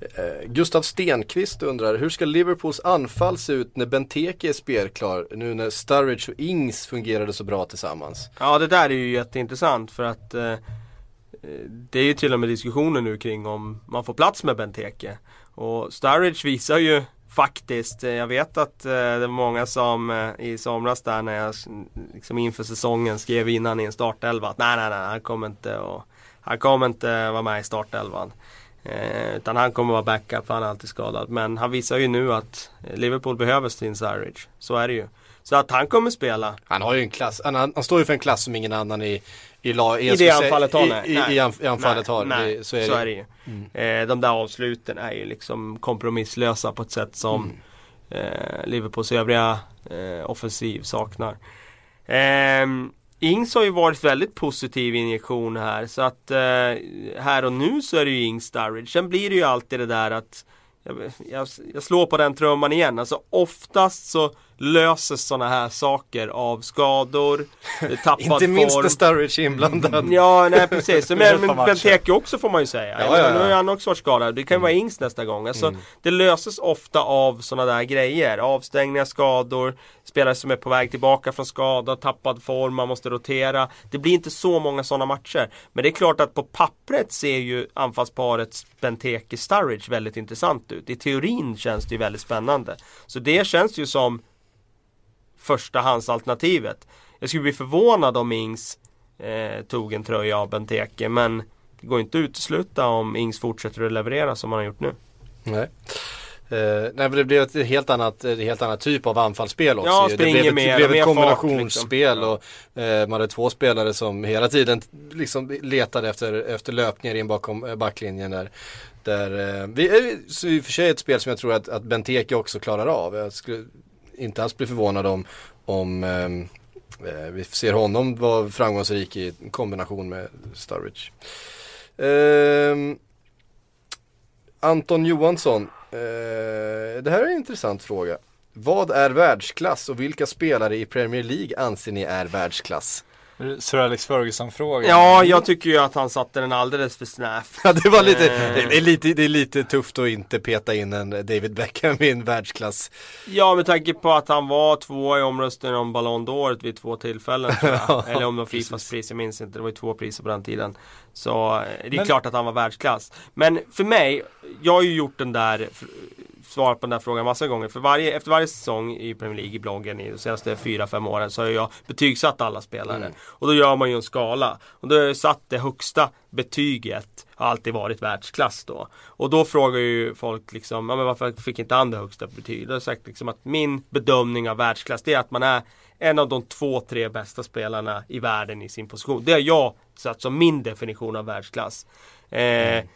A: Eh, Gustav Stenqvist undrar, hur ska Liverpools anfall se ut när Benteke är spelklar nu när Sturridge och Ings fungerade så bra tillsammans?
B: Ja det där är ju jätteintressant för att eh, Det är ju till och med diskussioner nu kring om man får plats med Benteke. Och Sturridge visar ju Faktiskt. Eh, jag vet att eh, det var många som eh, i somras där när jag liksom inför säsongen skrev innan i en startelva att nej, nej, nej, han kommer inte, och, han kommer inte vara med i startelvan. Eh, utan han kommer vara backup, för han är alltid skadad. Men han visar ju nu att Liverpool behöver Stin Sarridge. Så är det ju. Så att han kommer spela.
A: Han har ju en klass, han, han står ju för en klass som ingen annan i i, la,
B: I det anfallet har, nej.
A: I, i, i anfallet
B: nej,
A: har.
B: Nej, det, så är det, så är det ju. Mm. Eh, de där avsluten är ju liksom kompromisslösa på ett sätt som mm. eh, Liverpools övriga eh, offensiv saknar. Eh, Ings har ju varit väldigt positiv injektion här så att eh, här och nu så är det ju Ings Sturridge. Sen blir det ju alltid det där att jag, jag, jag slår på den trumman igen. Alltså oftast så löses sådana här saker av skador, tappad
A: Inte minst när Sturridge är inblandad.
B: Mm, ja, nej precis. Men, men Benteke också får man ju säga. Ja, ja, ja. Nu har han också varit skadad. Det kan ju mm. vara Ings nästa gång. Alltså, mm. Det löses ofta av sådana där grejer. Avstängningar, skador, spelare som är på väg tillbaka från skada, tappad form, man måste rotera. Det blir inte så många sådana matcher. Men det är klart att på pappret ser ju anfallsparet Benteke-Sturridge väldigt intressant ut. I teorin känns det ju väldigt spännande. Så det känns ju som förstahandsalternativet. Jag skulle bli förvånad om Ings eh, tog en tröja av Benteke men det går inte att utesluta om Ings fortsätter att leverera som han har gjort nu.
A: Nej. Uh, nej, det blev ett helt annat, ett helt annat typ av anfallsspel också.
B: Ja,
A: det blev ett,
B: mer,
A: det blev
B: ett
A: kombinationsspel liksom. och uh, man hade två spelare som hela tiden liksom letade efter, efter löpningar in bakom uh, backlinjen där. Där, uh, vi, så i och för sig ett spel som jag tror att, att Benteke också klarar av. Jag skulle inte alls bli förvånad om, om ehm, eh, vi ser honom vara framgångsrik i kombination med Sturridge. Eh, Anton Johansson, eh, det här är en intressant fråga. Vad är världsklass och vilka spelare i Premier League anser ni är världsklass?
C: Sir Alex Ferguson-frågan.
B: Ja, jag tycker ju att han satte den alldeles för snävt.
A: Det var lite, eh. det är lite, det är lite tufft att inte peta in en David Beckham i en världsklass.
B: Ja, med tanke på att han var tvåa i omröstningen om Ballon d'Or vid två tillfällen. Eller om det var Fifas pris, jag minns inte. Det var ju två priser på den tiden. Så eh, det är Men... klart att han var världsklass. Men för mig, jag har ju gjort den där svarat på den här frågan massa gånger. För varje, efter varje säsong i Premier League i bloggen i de senaste 4-5 åren så har jag betygsatt alla spelare. Mm. Och då gör man ju en skala. Och då har jag satt det högsta betyget har alltid varit världsklass då. Och då frågar ju folk liksom, ja men varför fick inte han det högsta betyget? Då har jag sagt liksom att min bedömning av världsklass det är att man är en av de två, tre bästa spelarna i världen i sin position. Det har jag satt som min definition av världsklass. Eh, mm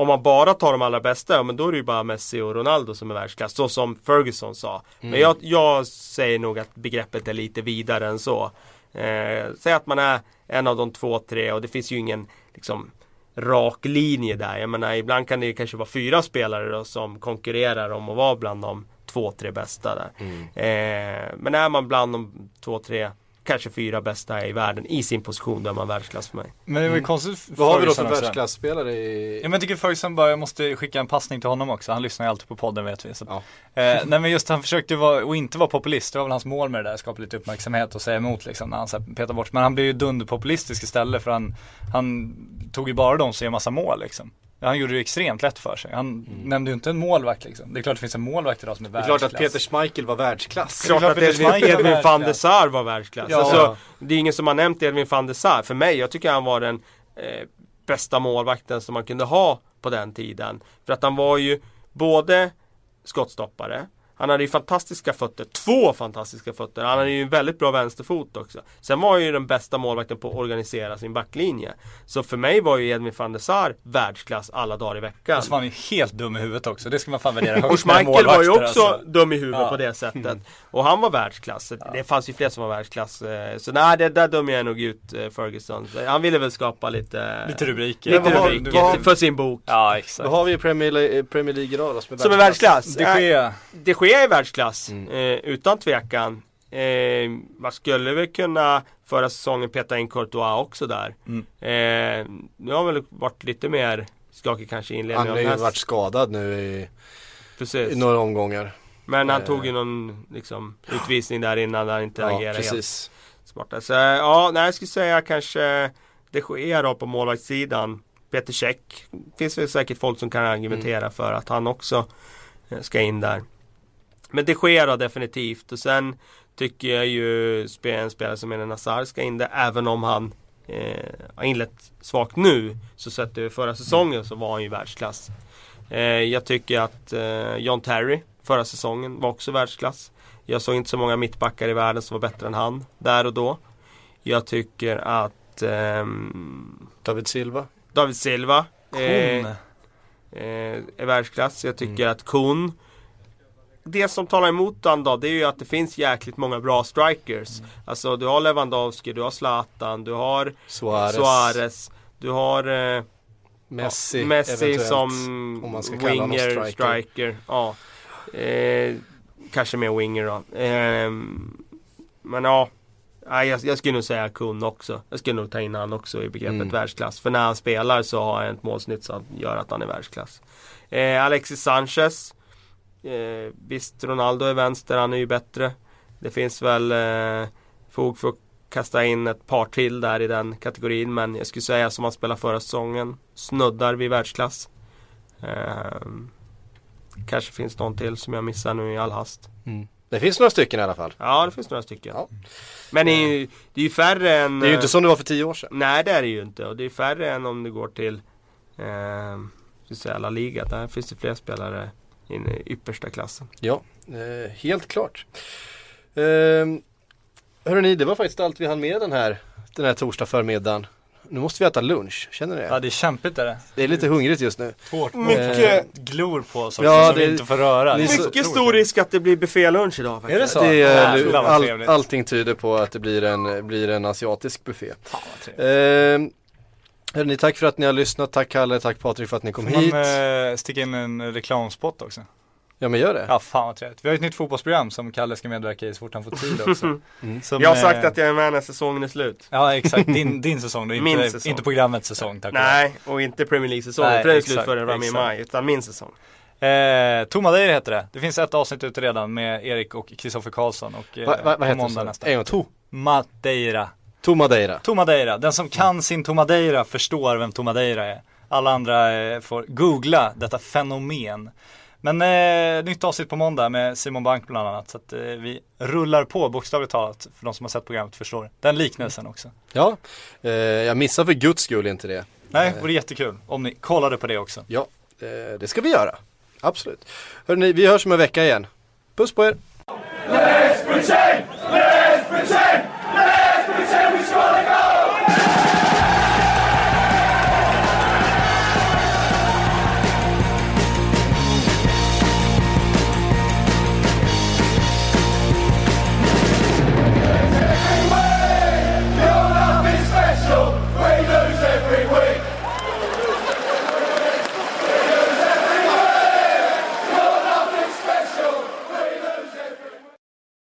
B: om man bara tar de allra bästa, men då är det ju bara Messi och Ronaldo som är världsklass. Så som Ferguson sa. Mm. Men jag, jag, säger nog att begreppet är lite vidare än så. Eh, säg att man är en av de två, tre och det finns ju ingen liksom, rak linje där. Jag menar, ibland kan det kanske vara fyra spelare då, som konkurrerar om att vara bland de två, tre bästa där. Mm. Eh, men är man bland de två, tre kanske fyra bästa i världen i sin position där man världsklass för mig.
C: Men det var ju mm. konstigt
A: Vad har vi då för världsklasspelare i?
C: Ja men jag tycker Ferguson bara, jag måste skicka en passning till honom också. Han lyssnar ju alltid på podden vet vi. Så. Ja. Eh, nej men just han försökte vara, och inte vara populist. Det var väl hans mål med det där, skapa lite uppmärksamhet och säga emot liksom när han så petar bort. Men han blev ju dunderpopulistisk istället för han, han tog ju bara de som gör massa mål liksom. Han gjorde det extremt lätt för sig. Han mm. nämnde ju inte en målvakt liksom. Det är klart det finns en målvakt idag som är världsklass.
A: Det är klart att Peter Schmeichel var världsklass.
B: Det är klart att Edvin, Edvin van der Sar var världsklass. Ja. Alltså, det är ingen som har nämnt Edvin van der Sar. För mig, jag tycker han var den eh, bästa målvakten som man kunde ha på den tiden. För att han var ju både skottstoppare han hade ju fantastiska fötter, två fantastiska fötter. Han hade ju en väldigt bra vänsterfot också. Sen var han ju den bästa målvakten på att organisera sin backlinje. Så för mig var ju Edvin van der Sar världsklass alla dagar i veckan.
C: Och så var han ju helt dum i huvudet också. Det ska man fan värdera högt
B: Och Schmeichel var ju också alltså. dum i huvudet ja. på det sättet. Och han var världsklass. Ja. Det fanns ju fler som var världsklass. Eh, så nej, det där dömer jag nog ut eh, Ferguson. Han ville väl skapa lite
C: Lite rubriker.
B: Lite rubriker har, för sin bok.
C: Ja, exakt.
A: Vad har vi i Premier, Premier League idag då?
B: Som är världsklass? Som är världsklass?
C: De Gea.
B: De Gea är världsklass. Mm. Eh, utan tvekan. Eh, man skulle väl kunna förra säsongen peta in Courtois också där. Mm. Eh, nu har han väl varit lite mer skakig kanske i inledningen.
A: Han har ju varit skadad nu i, i några omgångar.
B: Men han tog ju någon liksom, utvisning där innan han inte ja, agerade precis. helt smarta. Så ja, nej, jag skulle säga kanske det sker då på målvaktssidan. Peter Käck. Finns väl säkert folk som kan argumentera mm. för att han också ska in där. Men det sker då definitivt och sen tycker jag ju en spelare som Eden Hazard ska in där även om han eh, har inlett svagt nu. Så sett över förra säsongen så var han ju världsklass. Eh, jag tycker att eh, John Terry förra säsongen var också världsklass. Jag såg inte så många mittbackar i världen som var bättre än han där och då. Jag tycker att ehm,
A: David Silva.
B: David Silva eh, eh, är världsklass. Jag tycker att Kun Det som talar emot han då, det är ju att det finns jäkligt många bra strikers. Alltså du har Lewandowski, du har Zlatan, du har
A: Suarez.
B: Suarez du har eh,
A: Messi,
B: ja, Messi som
A: honom
B: winger,
A: striker.
B: striker. Ja. Eh, kanske mer winger då. Eh, men ja. Nej, jag, jag skulle nog säga Kun också. Jag skulle nog ta in han också i begreppet
A: Mm.
B: världsklass. För när han spelar så har han ett målsnitt som gör att han är världsklass. Eh, Alexis Sanchez. Eh, visst, Ronaldo är vänster, han är ju bättre. Det finns väl eh, fog för att kasta in ett par till där i den kategorin. Men jag skulle säga som han spelade förra säsongen. Snuddar vid världsklass. Eh, kanske finns någon till som jag missar nu i all hast.
A: Det finns några stycken i alla fall.
B: Ja, det finns några stycken.
A: Ja.
B: Men det är, ju, det är ju färre än...
A: Det är ju inte som det var för tio år sedan.
B: Nej, det är det ju inte. Och det är färre än om du går till eh, La Liga. Där finns det fler spelare i den yppersta klassen.
A: Ja, eh, helt klart. Eh, hörrni, det var faktiskt allt vi hann med den här, den här torsdag förmiddagen. Nu måste vi äta lunch, känner ni
C: Ja
A: det?
C: det är kämpigt är det.
A: Det är lite hungrigt just nu.
C: Hårt
B: Mycket-
C: glor på oss
A: Ja,
C: som
A: det-
C: vi inte får röra. Det är
A: så-
B: Mycket stor risk att det blir buffélunch idag faktiskt.
C: Är det så?
A: Det är,
C: Jävlar vad
A: all, allting tyder på att det blir en, blir en asiatisk buffé.
C: Trevligt.
A: Eh, hörni, tack för att ni har lyssnat. Tack Kalle, tack Patrik för att ni kom
C: Får
A: hit.
C: man eh, sticka in en reklamspot också?
A: Ja men gör det.
C: Ja fan vad trevligt. Vi har ett nytt fotbollsprogram som Kalle ska medverka i så fort han får tid också. Som,
B: Jag har sagt
C: eh,
B: att jag är med när säsongen är slut.
C: Ja exakt, din, din säsong då,
B: Min
C: inte,
B: säsong.
C: inte programmets säsong tack.
B: Nej, och inte Premier League-säsongen.
C: Nej,
B: För den är slut
C: exakt,
B: före Rami
C: exakt.
B: Maj. Utan min säsong.
C: Eh, Tomadeira heter det. Det finns ett avsnitt ute redan med Erik och Kristoffer Karlsson och eh,
A: Va, va,
C: på
A: vad heter
C: måndag nästa.
A: En gång till.
C: Madeira.
A: Tomadeira.
C: Tomadeira. Den som kan sin Tomadeira förstår vem Tomadeira är. Alla andra eh, får googla detta fenomen. Men eh, nytt avsnitt på måndag med Simon Bank bland annat. Så att eh, vi rullar på bokstavligt talat. För de som har sett programmet förstår. Den liknelsen också.
A: Ja, eh, jag missar för guds skull inte det.
C: Nej, det vore jättekul om ni kollade på det också.
A: Ja, eh, det ska vi göra. Absolut. Hörni, vi hörs om en vecka igen. Puss på er!